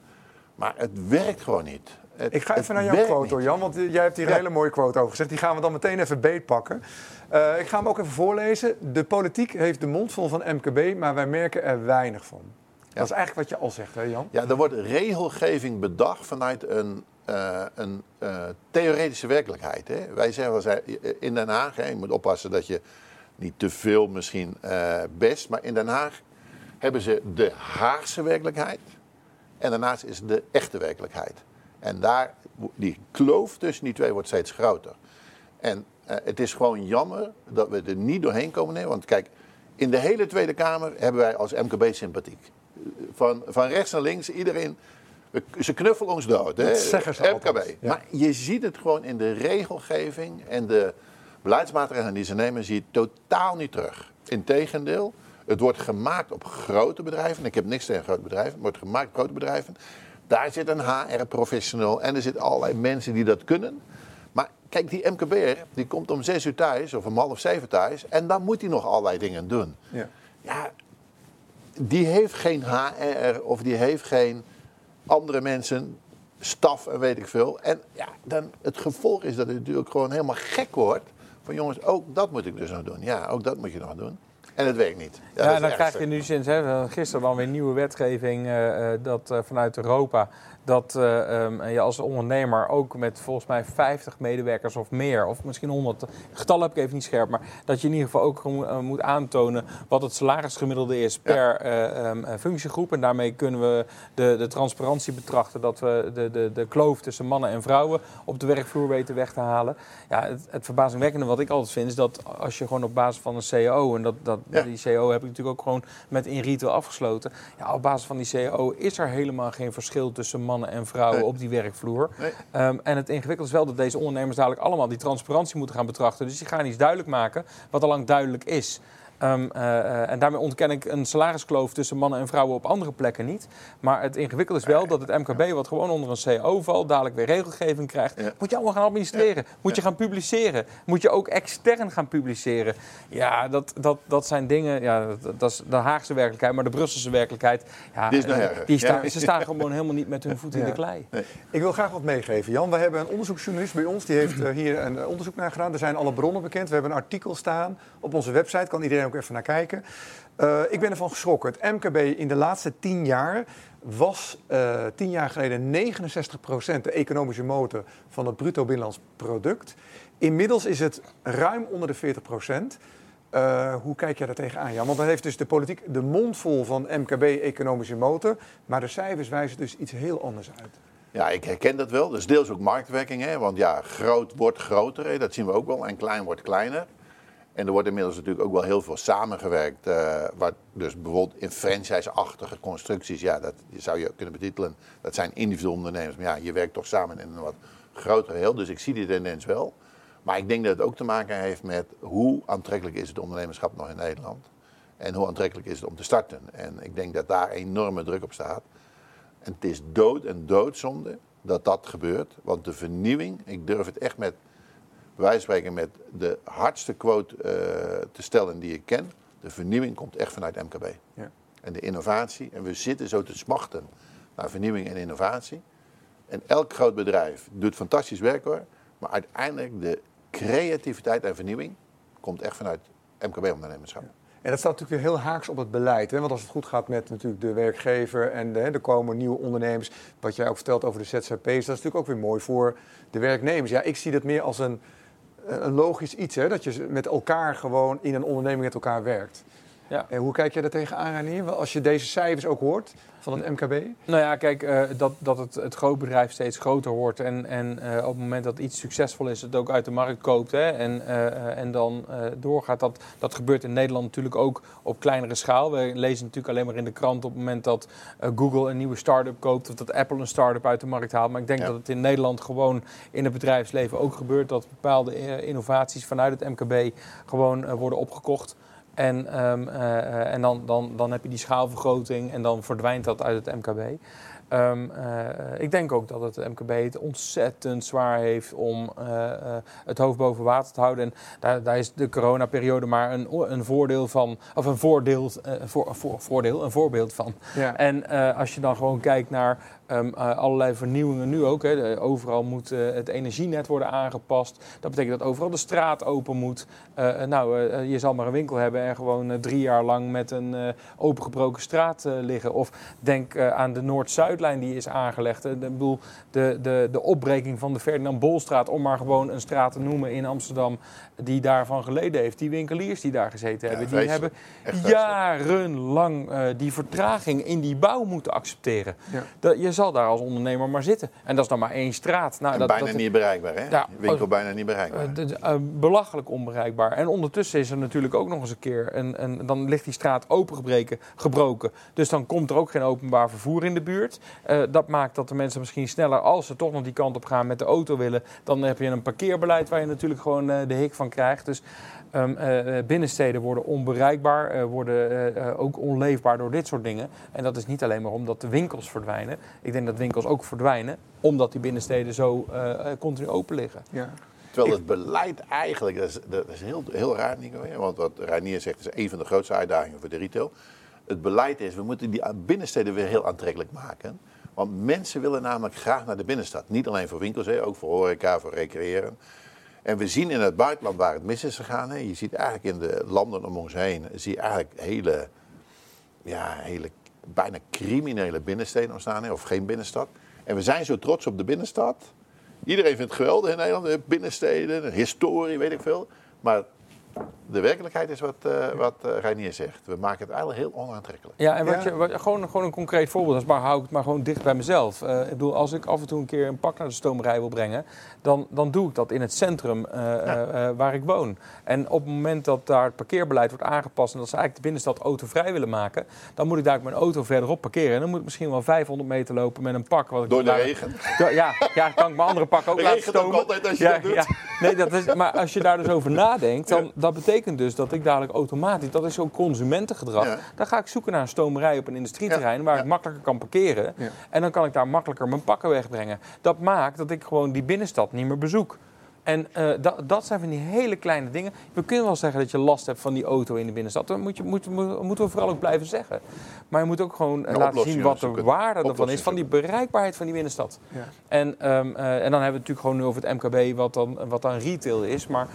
Maar het werkt gewoon niet. Het- Ik ga even naar jouw quote hoor, Jan. Want jij hebt hier een hele mooie quote over gezegd. Die gaan we dan meteen even beetpakken. Eh ik ga hem ook even voorlezen. De politiek heeft de mond vol van MKB, maar wij merken er weinig van. Dat is eigenlijk wat je al zegt, hè Jan? Ja, er wordt regelgeving bedacht vanuit een, eh, een eh, theoretische werkelijkheid. Hè. Wij zeggen in Den Haag, hè, je moet oppassen dat je niet te veel misschien eh, best, maar in Den Haag hebben ze de Haagse werkelijkheid en daarnaast is de echte werkelijkheid. En daar, die kloof tussen die twee wordt steeds groter. En eh, het is gewoon jammer dat we er niet doorheen komen. Nee, want kijk, in de hele Tweede Kamer hebben wij als MKB sympathiek. Van, van rechts naar links, iedereen. Ze knuffelen ons dood. Hè? Dat zeggen ze MKB. ja. Maar je ziet het gewoon in de regelgeving en de beleidsmaatregelen die ze nemen, zie je totaal niet terug. Integendeel, het wordt gemaakt op grote bedrijven. Ik heb niks tegen grote bedrijven. Het wordt gemaakt op grote bedrijven. Daar zit een HR-professional en er zitten allerlei mensen die dat kunnen. Maar kijk, die MKB'er die komt om zes uur thuis of om half zeven thuis en dan moet hij nog allerlei dingen doen. Ja. Ja, die heeft geen HR of die heeft geen andere mensen, staf en weet ik veel. En ja, dan het gevolg is dat het natuurlijk gewoon helemaal gek wordt. Van jongens, ook dat moet ik dus nog doen. Ja, ook dat moet je nog doen. En het werkt niet. Ja, dan krijg je nu sinds hè, gisteren dan weer nieuwe wetgeving eh, eh, dat, eh, vanuit Europa. Dat eh, ehm, je als ondernemer ook met volgens mij 50 medewerkers of meer, of misschien 100, getallen heb ik even niet scherp, maar dat je in ieder geval ook eh, moet aantonen wat het salarisgemiddelde is per eh, ehm, eh, functiegroep. En daarmee kunnen we de, de transparantie betrachten dat we de, de, de kloof tussen mannen en vrouwen op de werkvloer weten weg te halen. Ja, het, het verbazingwekkende wat ik altijd vind is dat als je gewoon op basis van een CAO, en dat, dat, Ja. die CAO heb ik natuurlijk ook gewoon met in retail afgesloten. Ja, op basis van die CAO is er helemaal geen verschil tussen mannen en vrouwen Nee. op die werkvloer. Nee. Ehm, en het ingewikkelde is wel dat deze ondernemers dadelijk allemaal die transparantie moeten gaan betrachten. Dus die gaan iets duidelijk maken wat al lang duidelijk is. Ehm, eh, eh, en daarmee ontken ik een salariskloof tussen mannen en vrouwen op andere plekken niet. Maar het ingewikkelde is wel dat het MKB, wat gewoon onder een CO valt, dadelijk weer regelgeving krijgt. Ja. Moet je allemaal gaan administreren. Moet je gaan publiceren. Moet je ook extern gaan publiceren. Ja, dat, dat, dat zijn dingen. Ja, dat, dat is de Haagse werkelijkheid, maar de Brusselse werkelijkheid. Ja, Die is nog eh, erger. die sta- Ja. Ze staan gewoon helemaal niet met hun voet in de klei. Ik wil graag wat meegeven. Jan, we hebben een onderzoeksjournalist bij ons. Die heeft hier een onderzoek naar gedaan. Er zijn alle bronnen bekend. We hebben een artikel staan op onze website. Kan iedereen ook even naar kijken. Eh, ik ben ervan geschrokken. Het MKB in de laatste tien jaar was eh, tien jaar geleden 69% de economische motor van het bruto binnenlands product. Inmiddels is het ruim onder de 40%. Eh, hoe kijk jij daar tegenaan, Jan? Want dan heeft dus de politiek de mond vol van MKB economische motor. Maar de cijfers wijzen dus iets heel anders uit. Ja, ik herken dat wel. Is deels ook marktwerking. Hè? Want ja, groot wordt groter. Dat zien we ook wel. En klein wordt kleiner. En er wordt inmiddels natuurlijk ook wel heel veel samengewerkt. eh waar dus bijvoorbeeld in franchise-achtige constructies, ja, dat zou je kunnen betitelen. Dat zijn individuele ondernemers. Maar ja, je werkt toch samen in een wat groter geheel. Dus ik zie die tendens wel. Maar ik denk dat het ook te maken heeft met hoe aantrekkelijk is het ondernemerschap nog in Nederland. En hoe aantrekkelijk is het om te starten. En ik denk dat daar enorme druk op staat. En het is dood en doodzonde dat dat gebeurt. Want de vernieuwing, ik durf het echt met, van spreken, met de hardste quote eh, te stellen die ik ken. De vernieuwing komt echt vanuit MKB. Ja. En de innovatie. En we zitten zo te smachten naar vernieuwing en innovatie. En elk groot bedrijf doet fantastisch werk hoor. Maar uiteindelijk de creativiteit en vernieuwing komt echt vanuit MKB-ondernemerschap. En dat staat natuurlijk weer heel haaks op het beleid. Hè? Want als het goed gaat met natuurlijk de werkgever en de, hè, er komen nieuwe ondernemers. Wat jij ook vertelt over de ZZP's, dat is natuurlijk ook weer mooi voor de werknemers. Ja, ik zie dat meer als een, een logisch iets. Hè? Dat je met elkaar gewoon in een onderneming met elkaar werkt. Ja. En hoe kijk jij daar tegenaan, Ranier? Als je deze cijfers ook hoort van het MKB? Nou ja, kijk, eh, dat, dat het, het grootbedrijf steeds groter wordt en, en eh, op het moment dat iets succesvol is, het ook uit de markt koopt hè, en, eh, eh, en dan eh, doorgaat. Dat, dat gebeurt in Nederland natuurlijk ook op kleinere schaal. We lezen natuurlijk alleen maar in de krant op het moment dat eh, Google een nieuwe start-up koopt of dat Apple een start-up uit de markt haalt. Maar ik denk Ja. dat het in Nederland gewoon in het bedrijfsleven ook gebeurt dat bepaalde eh, innovaties vanuit het MKB gewoon eh, worden opgekocht. En, ehm, eh, eh, en dan, dan, dan heb je die schaalvergroting en dan verdwijnt dat uit het MKB. Ehm, eh, ik denk ook dat het MKB het ontzettend zwaar heeft om het hoofd boven water te houden. En daar, daar is de coronaperiode maar een, een voordeel van, of een voordeel, voor, voor, voordeel, een voorbeeld van. Ja. En als je dan gewoon kijkt naar ehm, eh, allerlei vernieuwingen nu ook. Hè, overal moet eh, het energienet worden aangepast. Dat betekent dat overal de straat open moet. Eh, nou, je zal maar een winkel hebben en gewoon drie jaar lang met een opengebroken straat liggen. Of denk aan de Noord-Zuidlijn die is aangelegd. De, ik bedoel, de, de, de opbreking van de Ferdinand Bolstraat, om maar gewoon een straat te noemen in Amsterdam, die daarvan geleden heeft. Die winkeliers die daar gezeten Ja, hebben, die hebben jarenlang die vertraging in die bouw moeten accepteren. Ja. Dat, je zal daar als ondernemer maar zitten. En dat is dan maar één straat. Nou, dat, bijna dat, niet bereikbaar, hè? Ja, Winkel bijna niet bereikbaar. eh, eh, belachelijk onbereikbaar. En ondertussen is er natuurlijk ook nog eens een keer. En, en dan ligt die straat opengebreken, gebroken. Dus dan komt er ook geen openbaar vervoer in de buurt. Uh, dat maakt dat de mensen misschien sneller, als ze toch nog die kant op gaan met de auto willen, dan heb je een parkeerbeleid waar je natuurlijk gewoon uh, de hik van krijgt. Dus um, binnensteden worden onbereikbaar, worden ook onleefbaar door dit soort dingen. En dat is niet alleen maar omdat de winkels verdwijnen. Ik denk dat winkels ook verdwijnen omdat die binnensteden zo continu open liggen. Ja. Terwijl het beleid eigenlijk, dat is, dat is heel, heel raar, Nico. Want wat Reinier zegt, is een van de grootste uitdagingen voor de retail. Het beleid is, we moeten die binnensteden weer heel aantrekkelijk maken. Want mensen willen namelijk graag naar de binnenstad. Niet alleen voor winkels, hè, ook voor horeca, voor recreëren. En we zien in het buitenland waar het mis is gegaan. Hè, je ziet eigenlijk in de landen om ons heen, zie je eigenlijk hele, ja, hele bijna criminele binnensteden ontstaan. Hè, of geen binnenstad. En we zijn zo trots op de binnenstad. Iedereen vindt het geweldig in Nederland. Binnensteden, historie, weet ik veel. Maar de werkelijkheid is wat, uh, wat uh, Reinier zegt. We maken het eigenlijk heel onaantrekkelijk. Ja, en wat Je, wat, gewoon, gewoon een concreet voorbeeld. maar hou ik het maar gewoon dicht bij mezelf. Uh, ik bedoel, als ik af en toe een keer een pak naar de stomerij wil brengen... dan, dan doe ik dat in het centrum waar ik woon. En op het moment dat daar het parkeerbeleid wordt aangepast... en dat ze eigenlijk de binnenstad autovrij willen maken... dan moet ik daar mijn auto verderop parkeren. En dan moet ik misschien wel 500 meter lopen met een pak. Wat ik Door de regen? Ja, ja, kan ik mijn andere pak ook laten stomen. ook altijd als je dat doet. Ja. Nee, dat is, maar als je daar dus over nadenkt... dan dat betekent dus dat ik dadelijk automatisch, dat is zo'n consumentengedrag. Dan ga ik zoeken naar een stomerij op een industrieterrein waar ik makkelijker kan parkeren. En dan kan ik daar makkelijker mijn pakken wegbrengen. Dat maakt dat ik gewoon die binnenstad niet meer bezoek. En uh, dat, dat zijn van die hele kleine dingen. We kunnen wel zeggen dat je last hebt van die auto in de binnenstad. Dat moet je, moet, moeten we vooral ook blijven zeggen. Maar je moet ook gewoon uh, laten zien wat de waarde ervan is. Van die bereikbaarheid van die binnenstad. Ja. En, um, uh, en dan hebben we het natuurlijk gewoon nu over het MKB, wat dan, wat dan retail is. Maar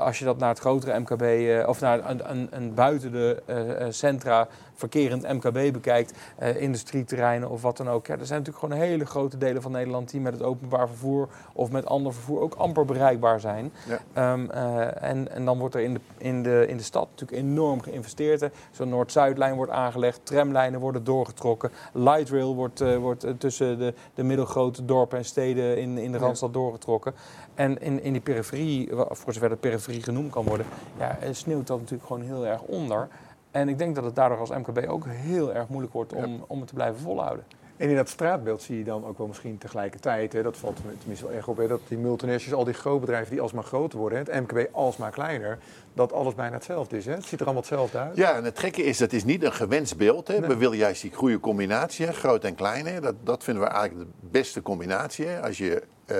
als je dat naar het grotere MKB of naar een, een, een buiten de centra verkerend MKB bekijkt, uh, industrieterreinen of wat dan ook. Ja, er zijn natuurlijk gewoon hele grote delen van Nederland die met het openbaar vervoer of met ander vervoer ook amper bereikbaar zijn. Ja. Um, uh, en, en dan wordt er in de, in de, in de stad natuurlijk enorm geïnvesteerd. Zo'n Noord-Zuidlijn wordt aangelegd, tramlijnen worden doorgetrokken, light rail wordt, uh, wordt tussen de, de middelgrote dorpen en steden in, in de Randstad ja. doorgetrokken. En in, in die periferie, voor zover de periferie genoemd kan worden, ja, sneeuwt dat natuurlijk gewoon heel erg onder. En ik denk dat het daardoor als MKB ook heel erg moeilijk wordt om, om het te blijven volhouden. En in dat straatbeeld zie je dan ook wel misschien tegelijkertijd, hè, dat valt tenminste wel erg op, hè, dat die multinationals, al die grootbedrijven die alsmaar groter worden, hè, het MKB alsmaar kleiner, dat alles bijna hetzelfde is. Hè? Het ziet er allemaal hetzelfde uit. Ja, en het gekke is, dat is niet een gewenst beeld. Hè. We willen juist die goede combinatie, groot en klein. Hè. Dat, dat vinden we eigenlijk de beste combinatie. Hè. Als je uh,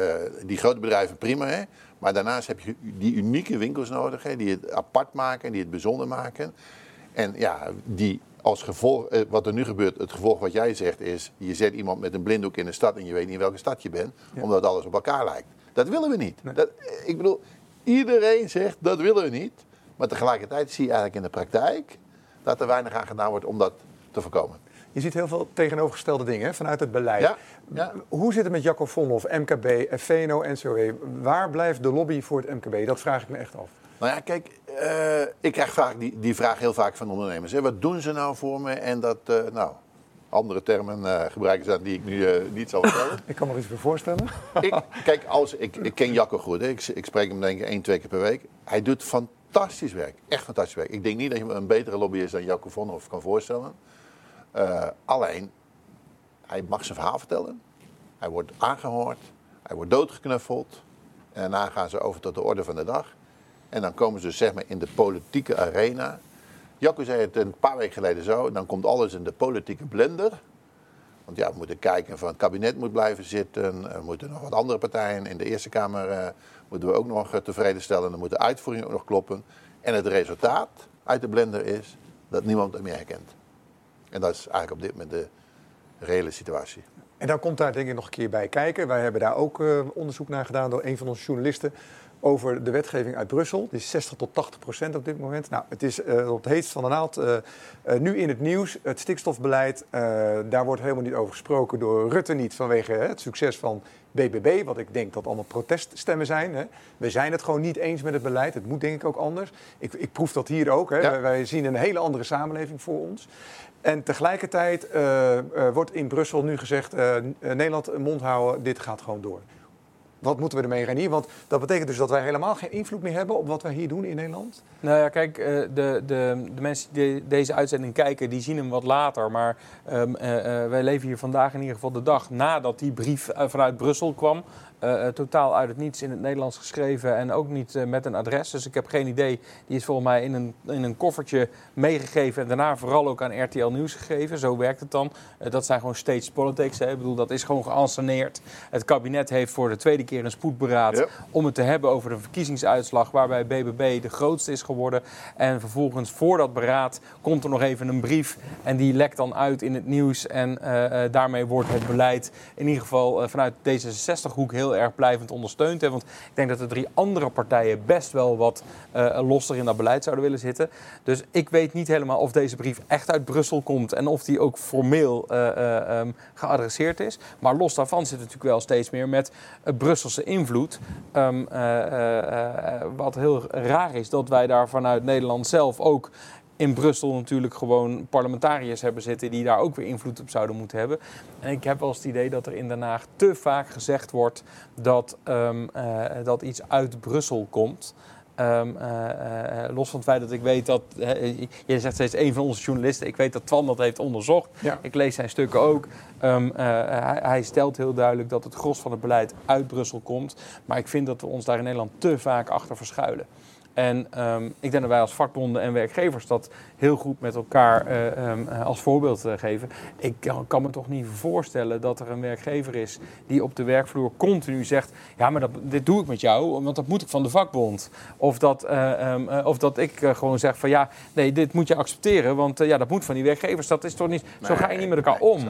die grote bedrijven prima, hè. maar daarnaast heb je die unieke winkels nodig, hè, die het apart maken, die het bijzonder maken. En ja, die als gevolg, eh, wat er nu gebeurt, het gevolg wat jij zegt is, je zet iemand met een blinddoek in een stad en je weet niet in welke stad je bent, omdat alles op elkaar lijkt. Dat willen we niet. Dat, eh, ik bedoel, iedereen zegt dat willen we niet, maar tegelijkertijd zie je eigenlijk in de praktijk dat er weinig aan gedaan wordt om dat te voorkomen. Je ziet heel veel tegenovergestelde dingen vanuit het beleid. Ja, ja. Hoe zit het met Jacco Vonhoff, MKB, VNO, NCOE? Waar blijft de lobby voor het MKB? Dat vraag ik me echt af. Nou ja, kijk, uh, ik krijg vaak die, die vraag heel vaak van ondernemers. Hè. Wat doen ze nou voor me? En dat, uh, nou, andere termen uh, gebruiken ze die ik nu niet zal vertellen. ik kan me iets voor voorstellen. ik, kijk, als, ik, ik ken Jacco goed. Hè. Ik, ik spreek hem denk ik één, twee keer per week. Hij doet fantastisch werk. Echt fantastisch werk. Ik denk niet dat je een betere lobbyist dan Jacco Vonhoff kan voorstellen. alleen, hij mag zijn verhaal vertellen. Hij wordt aangehoord. Hij wordt doodgeknuffeld. En daarna gaan ze over tot de orde van de dag. En dan komen ze dus zeg maar in de politieke arena. Jacco zei het een paar weken geleden zo. Dan komt alles in de politieke blender. Want ja, we moeten kijken van het kabinet moet blijven zitten. Er moeten nog wat andere partijen in de Eerste Kamer uh, moeten we ook nog uh, tevreden stellen. Dan moet de uitvoering ook nog kloppen. En het resultaat uit de blender is dat niemand het meer herkent. En dat is eigenlijk op dit moment de reële situatie. En dan komt daar denk ik nog een keer bij kijken. Wij hebben daar ook uh, onderzoek naar gedaan door een van onze journalisten over de wetgeving uit Brussel. Die is 60 tot 80 procent op dit moment. Nou, het is uh, op het heetst van de naald uh, uh, nu in het nieuws. Het stikstofbeleid, daar wordt helemaal niet over gesproken door Rutte niet vanwege het succes van BBB. Wat ik denk dat allemaal proteststemmen zijn. Hè. We zijn het gewoon niet eens met het beleid. Het moet denk ik ook anders. Ik, ik proef dat hier ook. Hè. Ja. Wij, zien een hele andere samenleving voor ons. En tegelijkertijd wordt in Brussel nu gezegd: Nederland mond houden, dit gaat gewoon door. Wat moeten we ermee, Renier? Want dat betekent dus dat wij helemaal geen invloed meer hebben op wat wij hier doen in Nederland? Nou ja, kijk, eh, de, de, de mensen die deze uitzending kijken, die zien hem wat later. Maar um, wij leven hier vandaag in ieder geval de dag nadat die brief vanuit Brussel kwam. Uh, totaal uit het niets in het Nederlands geschreven en ook niet uh, met een adres. Dus ik heb geen idee. Die is volgens mij in een, in een koffertje meegegeven en daarna vooral ook aan RTL Nieuws gegeven. Zo werkt het dan. Uh, dat zijn gewoon stage politics. Hè. Ik bedoel, dat is gewoon geanceneerd. Het kabinet heeft voor de tweede keer een spoedberaad om het te hebben over de verkiezingsuitslag waarbij BBB de grootste is geworden. En vervolgens voor dat beraad komt er nog even een brief en die lekt dan uit in het nieuws. En daarmee wordt het beleid in ieder geval vanuit D66-hoek heel erg blijvend ondersteund. Hè? Want ik denk dat de drie andere partijen best wel wat uh, losser in dat beleid zouden willen zitten. Dus ik weet niet helemaal of deze brief echt uit Brussel komt en of die ook formeel uh, uh, um, geadresseerd is. Maar los daarvan zit het natuurlijk wel steeds meer met Brusselse invloed. Um, wat heel raar is dat wij daar vanuit Nederland zelf ook in Brussel natuurlijk gewoon parlementariërs hebben zitten die daar ook weer invloed op zouden moeten hebben. En ik heb wel eens het idee dat er in Den Haag te vaak gezegd wordt dat, um, uh, dat iets uit Brussel komt. Um, uh, uh, los van het feit dat ik weet dat, je zegt steeds een van onze journalisten, ik weet dat Twan dat heeft onderzocht. Ja. Ik lees zijn stukken ook. Um, hij, hij, stelt heel duidelijk dat het gros van het beleid uit Brussel komt. Maar ik vind dat we ons daar in Nederland te vaak achter verschuilen. En um, ik denk dat wij als vakbonden en werkgevers dat heel goed met elkaar uh, um, als voorbeeld uh, geven. Ik kan, kan, me toch niet voorstellen dat er een werkgever is die op de werkvloer continu zegt: Ja, maar dat, dit doe ik met jou, want dat moet ik van de vakbond. Of dat, um, of dat ik gewoon zeg: van ja, nee, dit moet je accepteren, want ja, dat moet van die werkgevers. Dat is toch niet. Nee, zo ga je niet met elkaar om.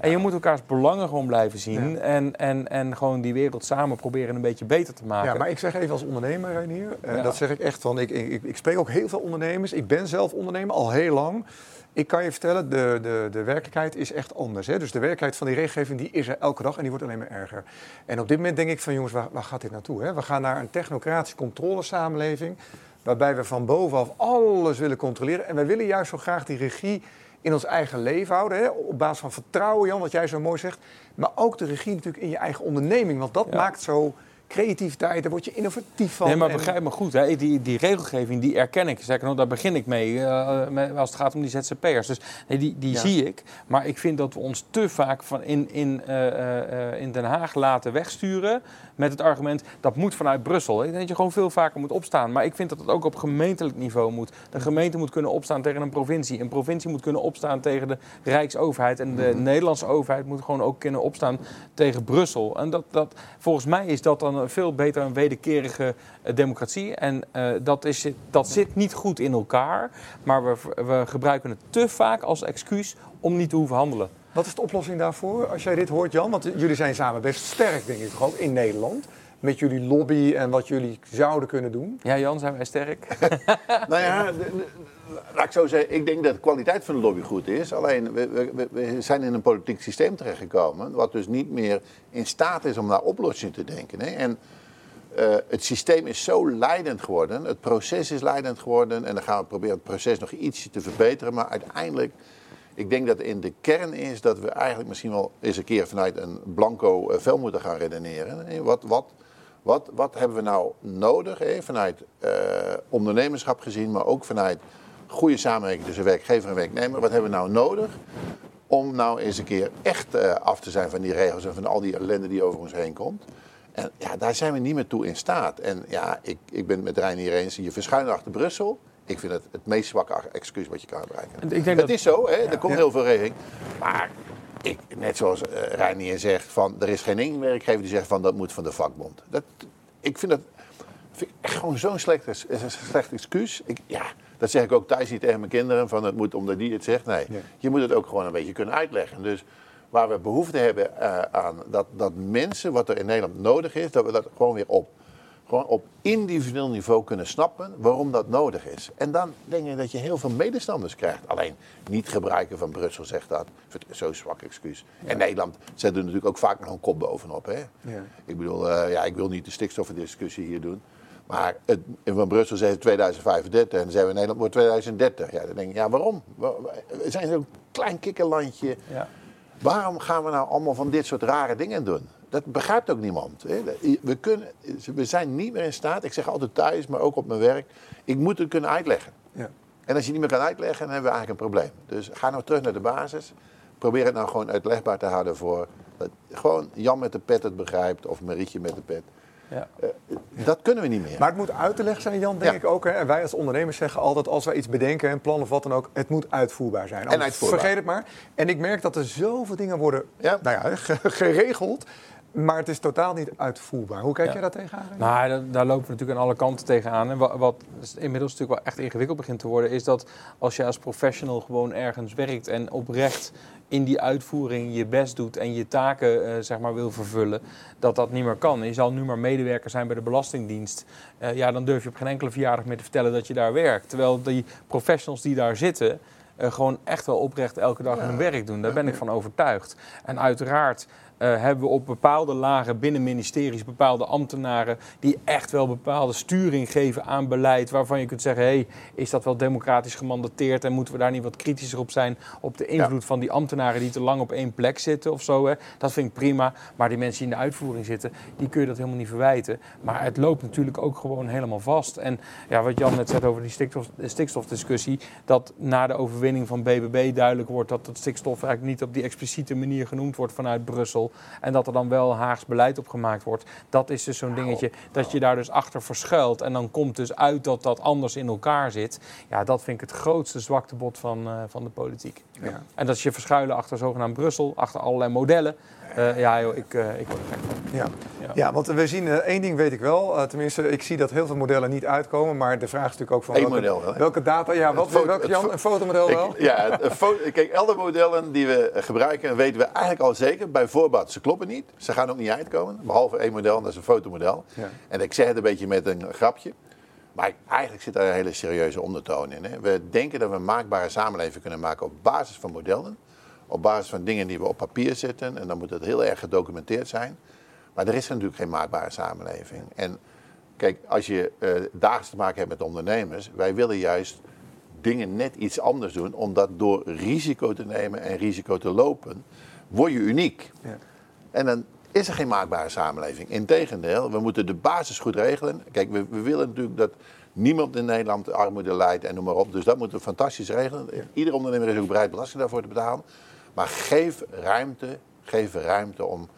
En je moet elkaars belangen gewoon blijven zien ja. en, en, en gewoon die wereld samen proberen een beetje beter te maken. Ja, maar ik zeg even als ondernemer, Reinier, ja. dat zeg ik echt van. Ik, ik, ik spreek ook heel veel ondernemers. Ik ben zelf ondernemer al heel lang. Ik kan je vertellen, de, de, de werkelijkheid is echt anders. Hè? Dus de werkelijkheid van die regelgeving die is er elke dag en die wordt alleen maar erger. En op dit moment denk ik van jongens, waar, waar gaat dit naartoe? Hè? We gaan naar een technocratische controlesamenleving. Waarbij we van bovenaf alles willen controleren. En wij willen juist zo graag die regie in ons eigen leven houden. Hè? Op basis van vertrouwen, Jan, wat jij zo mooi zegt. Maar ook de regie natuurlijk in je eigen onderneming. Want dat ja. maakt zo creativiteit, daar word je innovatief van. Nee, maar begrijp me goed, hè? Die, die regelgeving die erken ik. Zeker nog, daar begin ik mee uh, als het gaat om die ZZP'ers. Dus nee, die, die ja. zie ik. Maar ik vind dat we ons te vaak van in, in, uh, uh, in Den Haag laten wegsturen met het argument dat moet vanuit Brussel. Ik denk dat je gewoon veel vaker moet opstaan. Maar ik vind dat het ook op gemeentelijk niveau moet. De gemeente moet kunnen opstaan tegen een provincie. Een provincie moet kunnen opstaan tegen de Rijksoverheid. En de mm-hmm. Nederlandse overheid moet gewoon ook kunnen opstaan tegen Brussel. En dat, dat, volgens mij is dat dan veel beter een wederkerige uh, democratie. En uh, dat, is, dat zit niet goed in elkaar. Maar we, we gebruiken het te vaak als excuus om niet te hoeven handelen. Wat is de oplossing daarvoor als jij dit hoort, Jan? Want jullie zijn samen best sterk, denk ik, toch ook in Nederland. Met jullie lobby en wat jullie zouden kunnen doen. Ja, Jan, zijn wij sterk? nou ja, laat ik zo zeggen, ik denk dat de kwaliteit van de lobby goed is. Alleen, we, we, zijn in een politiek systeem terechtgekomen... wat dus niet meer in staat is om naar oplossingen te denken. Hè? En uh, het systeem is zo leidend geworden, het proces is leidend geworden... en dan gaan we proberen het proces nog ietsje te verbeteren... maar uiteindelijk ik denk dat in de kern is dat we eigenlijk misschien wel eens een keer vanuit een blanco vel moeten gaan redeneren. Wat, wat, wat, wat hebben we nou nodig, hè? vanuit uh, ondernemerschap gezien, maar ook vanuit goede samenwerking tussen werkgever en werknemer. Wat hebben we nou nodig om nou eens een keer echt uh, af te zijn van die regels en van al die ellende die over ons heen komt? En ja, daar zijn we niet meer toe in staat. En ja, ik, ik ben het met Rijn hier eens. Je verschuilt achter Brussel. Ik vind het het meest zwakke excuus wat je kan gebruiken. Ik denk het dat... is zo, hè? er komt ja. heel veel regeling. Maar ik, net zoals uh, Reinier zegt, van, er is geen één werkgever die zegt van dat moet van de vakbond. Dat, ik vind dat vind ik echt gewoon zo'n slecht, slecht excuus. Ik, ja, dat zeg ik ook thuis niet tegen mijn kinderen, van het moet omdat die het zegt. Nee, ja. je moet het ook gewoon een beetje kunnen uitleggen. Dus waar we behoefte hebben uh, aan dat, dat mensen, wat er in Nederland nodig is, dat we dat gewoon weer op gewoon op individueel niveau kunnen snappen waarom dat nodig is. En dan denk ik dat je heel veel medestanders krijgt. Alleen niet gebruiken van Brussel zegt dat. Zo'n zwak excuus. Ja. En Nederland zet er natuurlijk ook vaak nog een kop bovenop. Hè? Ja. Ik bedoel, uh, ja, ik wil niet de stikstofdiscussie hier doen. Maar het, van Brussel zegt 2035 en dan zeggen we Nederland wordt 2030. Ja, dan denk ik, ja waarom? We zijn zo'n klein kikkerlandje. Ja. Waarom gaan we nou allemaal van dit soort rare dingen doen? dat begrijpt ook niemand. Hè. We, kunnen, we zijn niet meer in staat, ik zeg altijd thuis, maar ook op mijn werk, ik moet het kunnen uitleggen. Ja. En als je niet meer kan uitleggen, dan hebben we eigenlijk een probleem. Dus ga nou terug naar de basis. Probeer het nou gewoon uitlegbaar te houden voor... Dat gewoon Jan met de pet het begrijpt, of Marietje met de pet. Ja. Uh, dat kunnen we niet meer. Maar het moet uit te leggen zijn, Jan, denk Ja. ik ook. Hè? En wij als ondernemers zeggen altijd, als wij iets bedenken, een plan of wat dan ook, het moet uitvoerbaar zijn. Anders uitvoerbaar. Vergeet het maar. En ik merk dat er zoveel dingen worden Ja. Nou ja, ge- geregeld, maar het is totaal niet uitvoerbaar. Hoe kijk Ja. jij daar tegenaan? Nou, daar, daar lopen we natuurlijk aan alle kanten tegenaan. En wat, wat inmiddels natuurlijk wel echt ingewikkeld begint te worden, is dat als je als professional gewoon ergens werkt en oprecht in die uitvoering je best doet en je taken eh, zeg maar wil vervullen, dat dat niet meer kan. Je zal nu maar medewerker zijn bij de Belastingdienst. Eh, ja, dan durf je op geen enkele verjaardag meer te vertellen dat je daar werkt. Terwijl die professionals die daar zitten, eh, gewoon echt wel oprecht elke dag hun werk doen. Daar ben ik van overtuigd. En uiteraard eh, hebben we op bepaalde lagen binnen ministeries bepaalde ambtenaren die echt wel bepaalde sturing geven aan beleid. Waarvan je kunt zeggen, hey, is dat wel democratisch gemandateerd en moeten we daar niet wat kritischer op zijn op de invloed van die ambtenaren die te lang op één plek zitten of zo. Hè? Dat vind ik prima. Maar die mensen die in de uitvoering zitten, die kun je dat helemaal niet verwijten. Maar het loopt natuurlijk ook gewoon helemaal vast. En ja, wat Jan net zei over die stikstof, de stikstofdiscussie, dat na de overwinning van BBB duidelijk wordt dat het stikstof eigenlijk niet op die expliciete manier genoemd wordt vanuit Brussel. En dat er dan wel Haags beleid op gemaakt wordt. Dat is dus zo'n dingetje dat je daar dus achter verschuilt. En dan komt dus uit dat dat anders in elkaar zit. Ja, dat vind ik het grootste zwaktebod van, eh, van de politiek. Ja. En dat is je verschuilen achter zogenaamd Brussel, achter allerlei modellen. Eh, ja joh, ik, eh, ik word er gek van. Ja. Ja. ja, want we zien, eh, één ding weet ik wel. tenminste, ik zie dat heel veel modellen niet uitkomen. Maar de vraag is natuurlijk ook van Eén welke, model wel, welke data... Ja, wat, foto- welke Jan? Een fotomodel wel? Ik, ja, het- een fo- kijk, alle modellen die we gebruiken weten we eigenlijk al zeker. Bij voorbaat, ze kloppen niet. Ze gaan ook niet uitkomen. Behalve één model, en dat is een fotomodel. Ja. En ik zeg het een beetje met een grapje. Maar eigenlijk zit daar een hele serieuze ondertoon in. Hè. We denken dat we een maakbare samenleving kunnen maken op basis van modellen. Op basis van dingen die we op papier zetten. En dan moet het heel erg gedocumenteerd zijn. Maar er is natuurlijk geen maakbare samenleving. En kijk, als je eh, dagelijks te maken hebt met ondernemers. Wij willen juist dingen net iets anders doen. Omdat door risico te nemen en risico te lopen, word je uniek. Ja. En dan is er geen maakbare samenleving. Integendeel, we moeten de basis goed regelen. Kijk, we, we willen natuurlijk dat niemand in Nederland armoede lijdt en noem maar op. Dus dat moeten we fantastisch regelen. Ieder ondernemer is ook bereid belasting daarvoor te betalen. Maar geef ruimte, geef ruimte om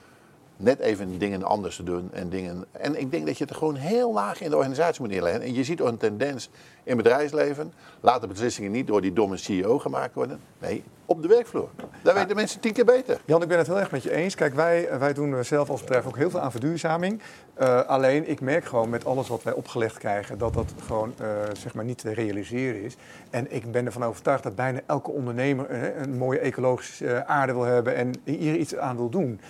net even dingen anders te doen. En, dingen, en ik denk dat je het gewoon heel laag in de organisatie moet neerleggen. En je ziet ook een tendens in bedrijfsleven. Laat de beslissingen niet door die domme CEO gemaakt worden. Nee, op de werkvloer. Daar weten mensen tien keer beter. Jan, ik ben het heel erg met je eens. Kijk, wij, wij doen zelf als bedrijf ook heel veel aan verduurzaming. Eh, alleen, ik merk gewoon met alles wat wij opgelegd krijgen... dat dat gewoon eh, zeg maar niet te realiseren is. En ik ben ervan overtuigd dat bijna elke ondernemer... eh, een mooie ecologische eh, aarde wil hebben en hier iets aan wil doen.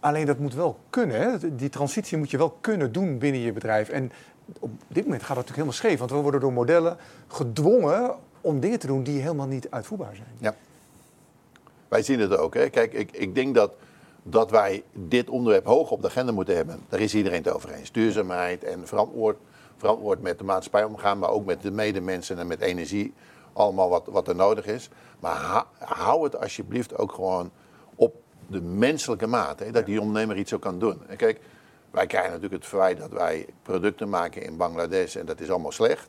Alleen dat moet wel kunnen. Die transitie moet je wel kunnen doen binnen je bedrijf. En op dit moment gaat dat natuurlijk helemaal scheef. Want we worden door modellen gedwongen om dingen te doen die helemaal niet uitvoerbaar zijn. Ja. Wij zien het ook. Hè. Kijk, ik, ik denk dat, dat wij dit onderwerp hoog op de agenda moeten hebben. Daar is iedereen het over eens. Duurzaamheid en verantwoord, verantwoord met de maatschappij omgaan, maar ook met de medemensen en met energie. Allemaal wat, wat er nodig is. Maar hou het alsjeblieft ook gewoon de menselijke maat. Hè, dat die ondernemer iets ook kan doen. En kijk, wij krijgen natuurlijk het verwijt dat wij producten maken in Bangladesh en dat is allemaal slecht.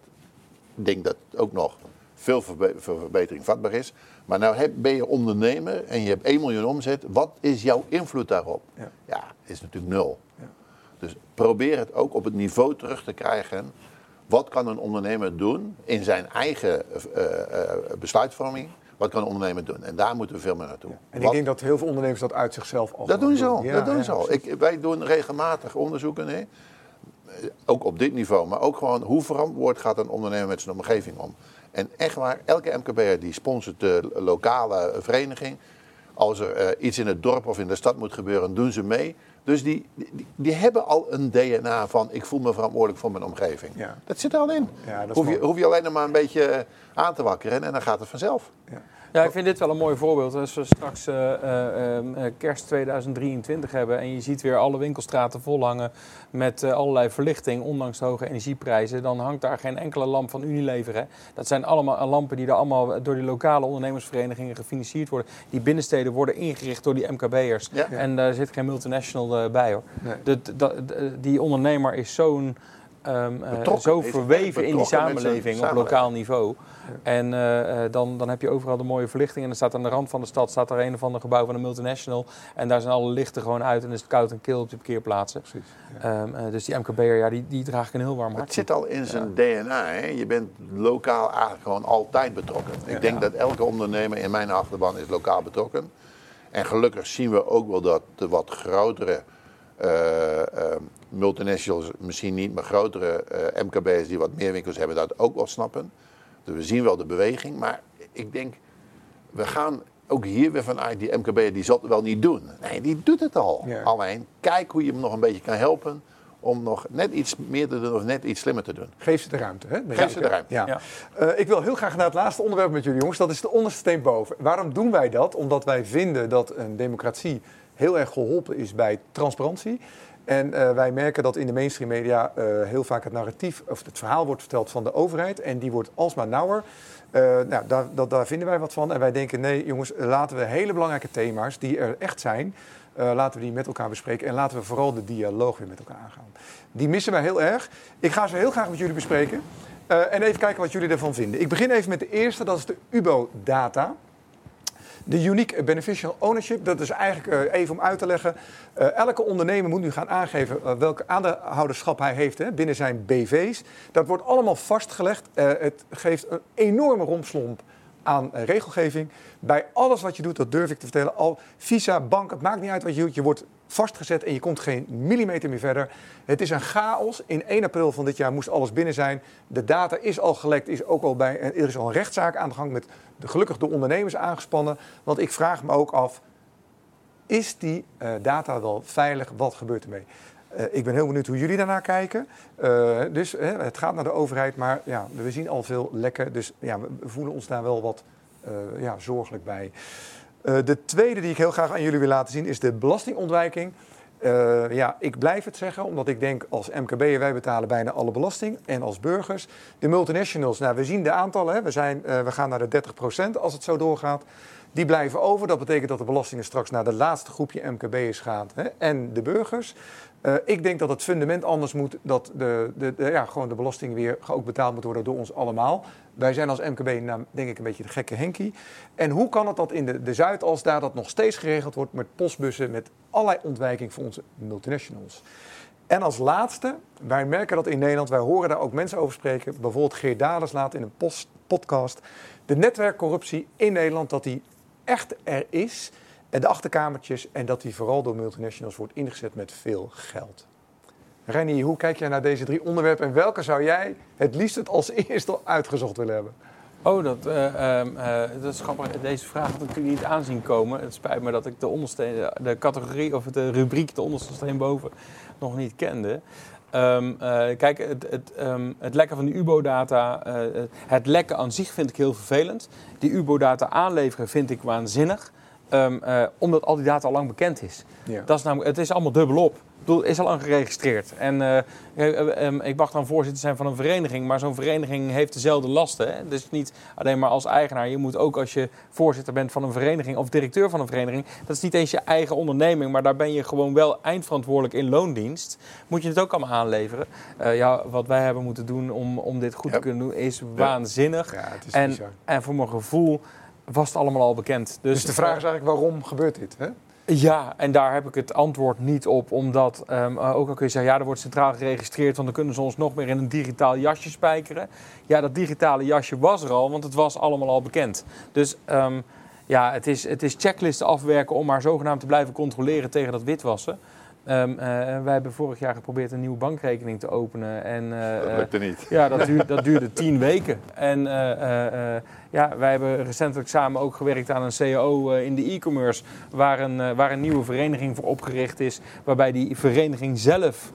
Ik denk dat het ook nog veel verbe- voor verbetering vatbaar is. Maar nou heb, ben je ondernemer en je hebt 1 miljoen omzet. Wat is jouw invloed daarop? Ja. Ja, is natuurlijk nul. Ja. Dus probeer het ook op het niveau terug te krijgen. Wat kan een ondernemer doen in zijn eigen eh, eh, besluitvorming? Wat kan een ondernemer doen? En daar moeten we veel meer naartoe. En ik denk dat heel veel ondernemers dat uit zichzelf al dat doen ze al. Ja, dat doen ja, ze al. Ik, wij doen regelmatig onderzoeken. Hè? Ook op dit niveau. Maar ook gewoon hoe verantwoord gaat een ondernemer met zijn omgeving om. En echt waar, elke MKB'er die sponsort de lokale vereniging. Als er eh, iets in het dorp of in de stad moet gebeuren, doen ze mee. Dus die, die, die hebben al een DNA van ik voel me verantwoordelijk voor mijn omgeving. Ja. Dat zit er al in. Ja, dat is hoef, je, hoef je alleen nog maar een beetje aan te wakkeren en dan gaat het vanzelf. Ja. Ja, ik vind dit wel een mooi voorbeeld. Als we straks uh, uh, kerst 2023 hebben en je ziet weer alle winkelstraten volhangen met allerlei verlichting, ondanks de hoge energieprijzen, dan hangt daar geen enkele lamp van Unilever. Hè. Dat zijn allemaal lampen die er allemaal door die lokale ondernemersverenigingen gefinancierd worden. Die binnensteden worden ingericht door die MKB'ers. Ja. En daar zit geen multinational bij hoor. Nee. De, die ondernemer is zo'n um, uh, zo verweven in die samenleving op lokaal niveau. En uh, dan, dan heb je overal de mooie verlichting. En dan staat aan de rand van de stad staat er een of ander gebouw van een multinational. En daar zijn alle lichten gewoon uit en is het koud en kil op de parkeerplaatsen. Precies, ja. um, uh, dus die MKB'er, ja, die, die draag ik een heel warm hart. Het zit al in zijn DNA. Hè? Je bent lokaal eigenlijk gewoon altijd betrokken. Ik denk dat elke ondernemer in mijn achterban is lokaal betrokken. En gelukkig zien we ook wel dat de wat grotere uh, multinationals misschien niet, maar grotere uh, MKB's die wat meer winkels hebben, dat ook wel snappen. Dus we zien wel de beweging. Maar ik denk, we gaan ook hier weer vanuit die MKB, die zal het wel niet doen. Nee, die doet het al. Alleen, kijk hoe je hem nog een beetje kan helpen om nog net iets meer te doen of net iets slimmer te doen. Geef ze de ruimte. Hè? Geef ze de ruimte. Ja. Uh, ik wil heel graag naar het laatste onderwerp met jullie jongens. Dat is de onderste steen boven. Waarom doen wij dat? Omdat wij vinden dat een democratie heel erg geholpen is bij transparantie. En uh, wij merken dat in de mainstream media uh, heel vaak het narratief of het verhaal wordt verteld van de overheid. En die wordt alsmaar nauwer. Uh, nou, daar, dat, daar vinden wij wat van. En wij denken, nee jongens, laten we hele belangrijke thema's die er echt zijn, laten we die met elkaar bespreken. En laten we vooral de dialoog weer met elkaar aangaan. Die missen wij heel erg. Ik ga ze heel graag met jullie bespreken. en even kijken wat jullie ervan vinden. Ik begin even met de eerste, dat is de UBO-data. De unique beneficial ownership, dat is eigenlijk uh, even om uit te leggen. Uh, elke ondernemer moet nu gaan aangeven uh, welke aandeelhouderschap hij heeft hè, binnen zijn BV's. Dat wordt allemaal vastgelegd. het geeft een enorme rompslomp aan regelgeving. Bij alles wat je doet, dat durf ik te vertellen, al visa, bank, het maakt niet uit wat je doet. Je wordt vastgezet en je komt geen millimeter meer verder. Het is een chaos. In 1 april van dit jaar moest alles binnen zijn. De data is al gelekt, is ook al bij, er is al een rechtszaak aan de gang met de, gelukkig de ondernemers aangespannen. Want ik vraag me ook af, is die uh, data wel veilig? Wat gebeurt ermee? Uh, ik ben heel benieuwd hoe jullie daarnaar kijken. Uh, dus het gaat naar de overheid, maar ja, we zien al veel lekken. Dus ja, we voelen ons daar wel wat ja, zorgelijk bij. Uh, de tweede die ik heel graag aan jullie wil laten zien is de belastingontwijking. Uh, ja, ik blijf het zeggen, omdat ik denk als MKB'er, wij betalen bijna alle belasting. En als burgers. De multinationals, nou we zien de aantallen, hè. We, zijn, uh, we gaan naar de 30% als het zo doorgaat. Die blijven over. Dat betekent dat de belastingen straks naar de laatste groepje MKB'ers gaat. Hè. En de burgers. Uh, ik denk dat het fundament anders moet. Dat de, de, de, ja, gewoon de belasting weer ook betaald moet worden door ons allemaal. Wij zijn als MKB nou, denk ik een beetje de gekke Henkie. En hoe kan het dat in de, de Zuidas daar dat nog steeds geregeld wordt met postbussen, met allerlei ontwijking voor onze multinationals? En als laatste, wij merken dat in Nederland, wij horen daar ook mensen over spreken. Bijvoorbeeld Geert Dales laat in een post, podcast. De netwerkcorruptie in Nederland, dat die echt er is. En de achterkamertjes en dat die vooral door multinationals wordt ingezet met veel geld. Rennie, hoe kijk jij naar deze drie onderwerpen en welke zou jij het liefst het als eerste uitgezocht willen hebben? Oh, dat, uh, uh, dat is grappig. Deze vraag ik natuurlijk niet aanzien komen. Het spijt me dat ik de, onderste, de categorie of de rubriek de onderste steen boven nog niet kende. Um, kijk, het, het, um, het, lekken van die UBO-data, het lekken aan zich vind ik heel vervelend. Die UBO-data aanleveren vind ik waanzinnig. Um, omdat al die data al lang bekend is. Ja. Dat is namelijk, het is allemaal dubbelop bedoel, is al lang geregistreerd. En uh, ik mag dan voorzitter zijn van een vereniging, maar zo'n vereniging heeft dezelfde lasten. Hè? Dus niet alleen maar als eigenaar. Je moet ook als je voorzitter bent van een vereniging of directeur van een vereniging, dat is niet eens je eigen onderneming, maar daar ben je gewoon wel eindverantwoordelijk in loondienst. Moet je het ook allemaal aanleveren. Uh, ja, wat wij hebben moeten doen om, om dit goed te kunnen doen is waanzinnig. Ja, het is en, en voor mijn gevoel was het allemaal al bekend. Dus, dus de vraag is eigenlijk waarom gebeurt dit? Hè? Ja, en daar heb ik het antwoord niet op. Omdat, um, ook al kun je zeggen, ja, er wordt centraal geregistreerd... want dan kunnen ze ons nog meer in een digitaal jasje spijkeren. Ja, dat digitale jasje was er al, want het was allemaal al bekend. Dus um, ja, het is, het is checklisten afwerken om maar zogenaamd te blijven controleren tegen dat witwassen. Um, uh, wij hebben vorig jaar geprobeerd een nieuwe bankrekening te openen. En, uh, dat lukte niet. Ja, dat duurde, dat duurde tien weken. En uh, ja, wij hebben recentelijk samen ook gewerkt aan een CAO in de e-commerce. Waar een, waar een nieuwe vereniging voor opgericht is. Waarbij die vereniging zelf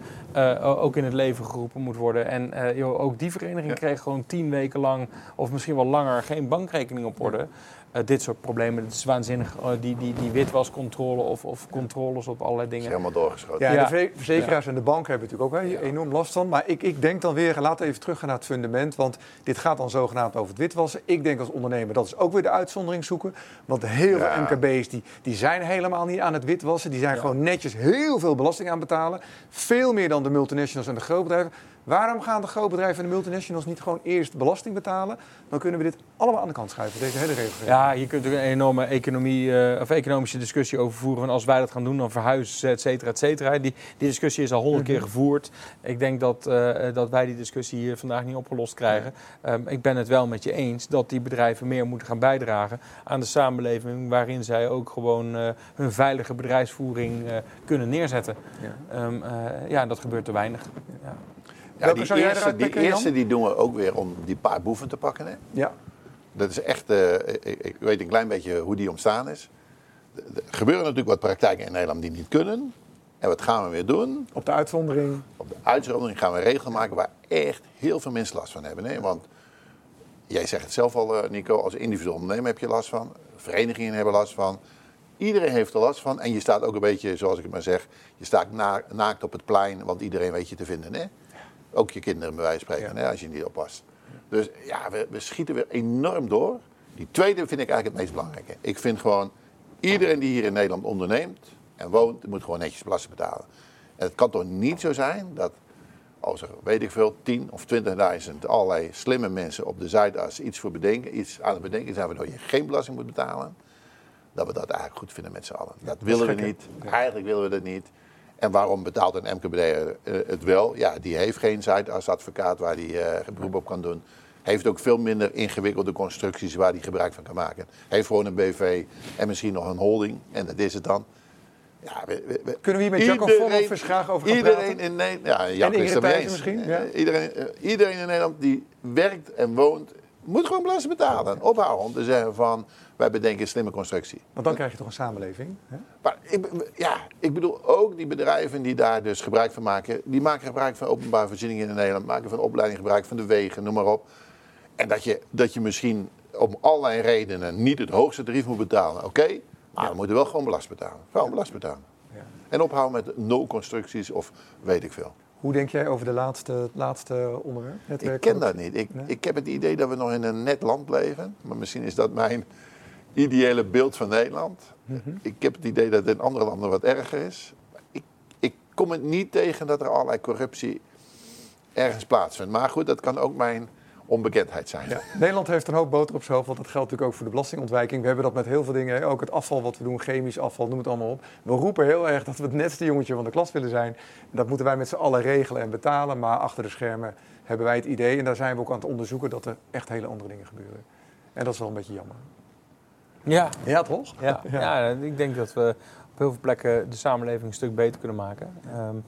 ook in het leven geroepen moet worden. En joh, ook die vereniging kreeg gewoon tien weken lang, of misschien wel langer, geen bankrekening op orde. Eh, dit soort problemen. Het is waanzinnig, uh, die, die, die witwascontrole of, of controles op allerlei dingen. Is helemaal doorgeschoten. Ja, ja. de verzekeraars ja. en de banken hebben natuurlijk ook wel enorm last van. Maar ik, ik denk dan weer, laten we even teruggaan naar het fundament. Want dit gaat dan zogenaamd over het witwassen. Ik denk als ondernemer, dat is ook weer de uitzondering zoeken. Want heel veel MKB's die, die zijn helemaal niet aan het witwassen. Die zijn gewoon netjes heel veel belasting aan betalen. Veel meer dan de multinationals en de grootbedrijven. Waarom gaan de grootbedrijven en de multinationals niet gewoon eerst belasting betalen? Dan kunnen we dit allemaal aan de kant schuiven, deze hele regelgeving. Ja, je kunt er een enorme economie, uh, of economische discussie over voeren. Van als wij dat gaan doen, dan verhuizen ze, et cetera, et cetera. Die, die discussie is al honderd keer gevoerd. Ik denk dat, uh, dat wij die discussie hier vandaag niet opgelost krijgen. Um, ik ben het wel met je eens dat die bedrijven meer moeten gaan bijdragen aan de samenleving. Waarin zij ook gewoon uh, hun veilige bedrijfsvoering kunnen neerzetten. Ja, um, ja dat gebeurt te weinig. Ja. Ja, die eerste, die, eerste die doen we ook weer om die paar boeven te pakken. Hè? Ja. Dat is echt, uh, ik, ik, weet een klein beetje hoe die ontstaan is. Er gebeuren natuurlijk wat praktijken in Nederland die niet kunnen. En wat gaan we weer doen? Op de uitzondering? Op de uitzondering gaan we regelen maken waar echt heel veel mensen last van hebben. Hè? Want jij zegt het zelf al, Nico, als individueel ondernemer heb je last van. Verenigingen hebben last van. Iedereen heeft er last van. En je staat ook een beetje, zoals ik het maar zeg, je staat naakt op het plein, want iedereen weet je te vinden. Hè? Ook je kinderen bij wijze van spreken, hè, als je niet oppast. Dus ja, we, we, schieten weer enorm door. Die tweede vind ik eigenlijk het meest belangrijke. Ik vind gewoon, iedereen die hier in Nederland onderneemt en woont, moet gewoon netjes belasting betalen. En het kan toch niet zo zijn dat als er, weet ik veel, 10 of 20.000 allerlei slimme mensen op de Zuidas iets voor bedenken, iets aan het bedenken zijn waardoor je geen belasting moet betalen, dat we dat eigenlijk goed vinden met z'n allen. Dat willen we niet. Eigenlijk willen we dat niet. En waarom betaalt een MKB eh, het wel? Ja, die heeft geen advocaat waar hij uh, beroep op kan doen. Heeft ook veel minder ingewikkelde constructies waar hij gebruik van kan maken. Heeft gewoon een BV en misschien nog een holding. En dat is het dan. Ja, we, we, Kunnen we hier met Jacco Vonhoff graag over gaan iedereen In Nederland, ja, is misschien. Ja. Iedereen, iedereen in Nederland die werkt en woont, moet gewoon belasting betalen. Ophouden om te zeggen van wij bedenken een slimme constructie. Want dan krijg je toch een samenleving? Hè? Maar ik, ja, ik bedoel ook die bedrijven die daar dus gebruik van maken. Die maken gebruik van openbare voorzieningen in Nederland. Maken van opleiding gebruik van de wegen, noem maar op. En dat je, dat je misschien om allerlei redenen niet het hoogste tarief moet betalen. Oké, maar ja. dan moet je wel gewoon belast betalen. Gewoon belast betalen. Ja. En ophouden met no-constructies of weet ik veel. Hoe denk jij over de laatste, laatste onderwerp? Ik ken dat niet. Ik, ik heb het idee dat we nog in een net land leven. Maar misschien is dat mijn ideale beeld van Nederland. Mhm. Ik heb het idee dat het in andere landen wat erger is. Ik, ik kom het niet tegen dat er allerlei corruptie ergens plaatsvindt. Maar goed, dat kan ook mijn onbekendheid zijn. Ja. Nederland heeft een hoop boter op zijn hoofd, want dat geldt natuurlijk ook voor de belastingontwijking. We hebben dat met heel veel dingen, ook het afval wat we doen, chemisch afval, noem het allemaal op. We roepen heel erg dat we het netste jongetje van de klas willen zijn. Dat moeten wij met z'n allen regelen en betalen, maar achter de schermen hebben wij het idee, en daar zijn we ook aan het onderzoeken, dat er echt hele andere dingen gebeuren. En dat is wel een beetje jammer. Ja. Ja, toch? Ja. ja. ik denk dat we op heel veel plekken de samenleving een stuk beter kunnen maken. Um,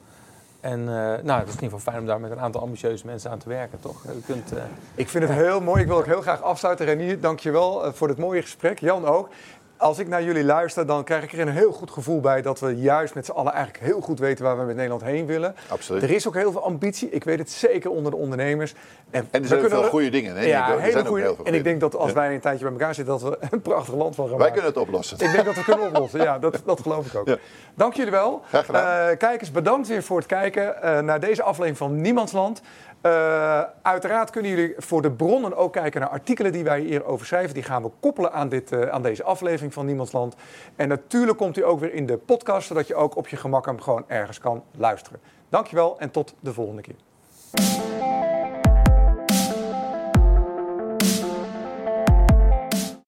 en uh, nou, het is in ieder geval fijn om daar met een aantal ambitieuze mensen aan te werken, toch? U kunt, uh... Ik vind het heel mooi. Ik wil ook heel graag afsluiten. Renier, dank je wel uh, voor dit mooie gesprek. Jan ook als ik naar jullie luister, dan krijg ik er een heel goed gevoel bij dat we juist met z'n allen eigenlijk heel goed weten waar we met Nederland heen willen. Absoluut. Er is ook heel veel ambitie. Ik weet het zeker onder de ondernemers. En, en er zijn veel goede dingen. Hè? Ja, er hele goede. En ik denk dat als wij een tijdje bij elkaar zitten, dat we een prachtig land van gaan Wij kunnen het oplossen. Ik denk dat we kunnen oplossen. Ja, dat, dat geloof ik ook. Ja. Dank jullie wel. Graag gedaan. Uh, kijkers, bedankt weer voor het kijken uh, naar deze aflevering van Niemandsland. Uh, uiteraard kunnen jullie voor de bronnen ook kijken naar artikelen die wij hierover schrijven. Die gaan we koppelen aan, dit, uh, aan deze aflevering van Niemandsland. En natuurlijk komt hij ook weer in de podcast, zodat je ook op je gemak hem gewoon ergens kan luisteren. Dankjewel en tot de volgende keer.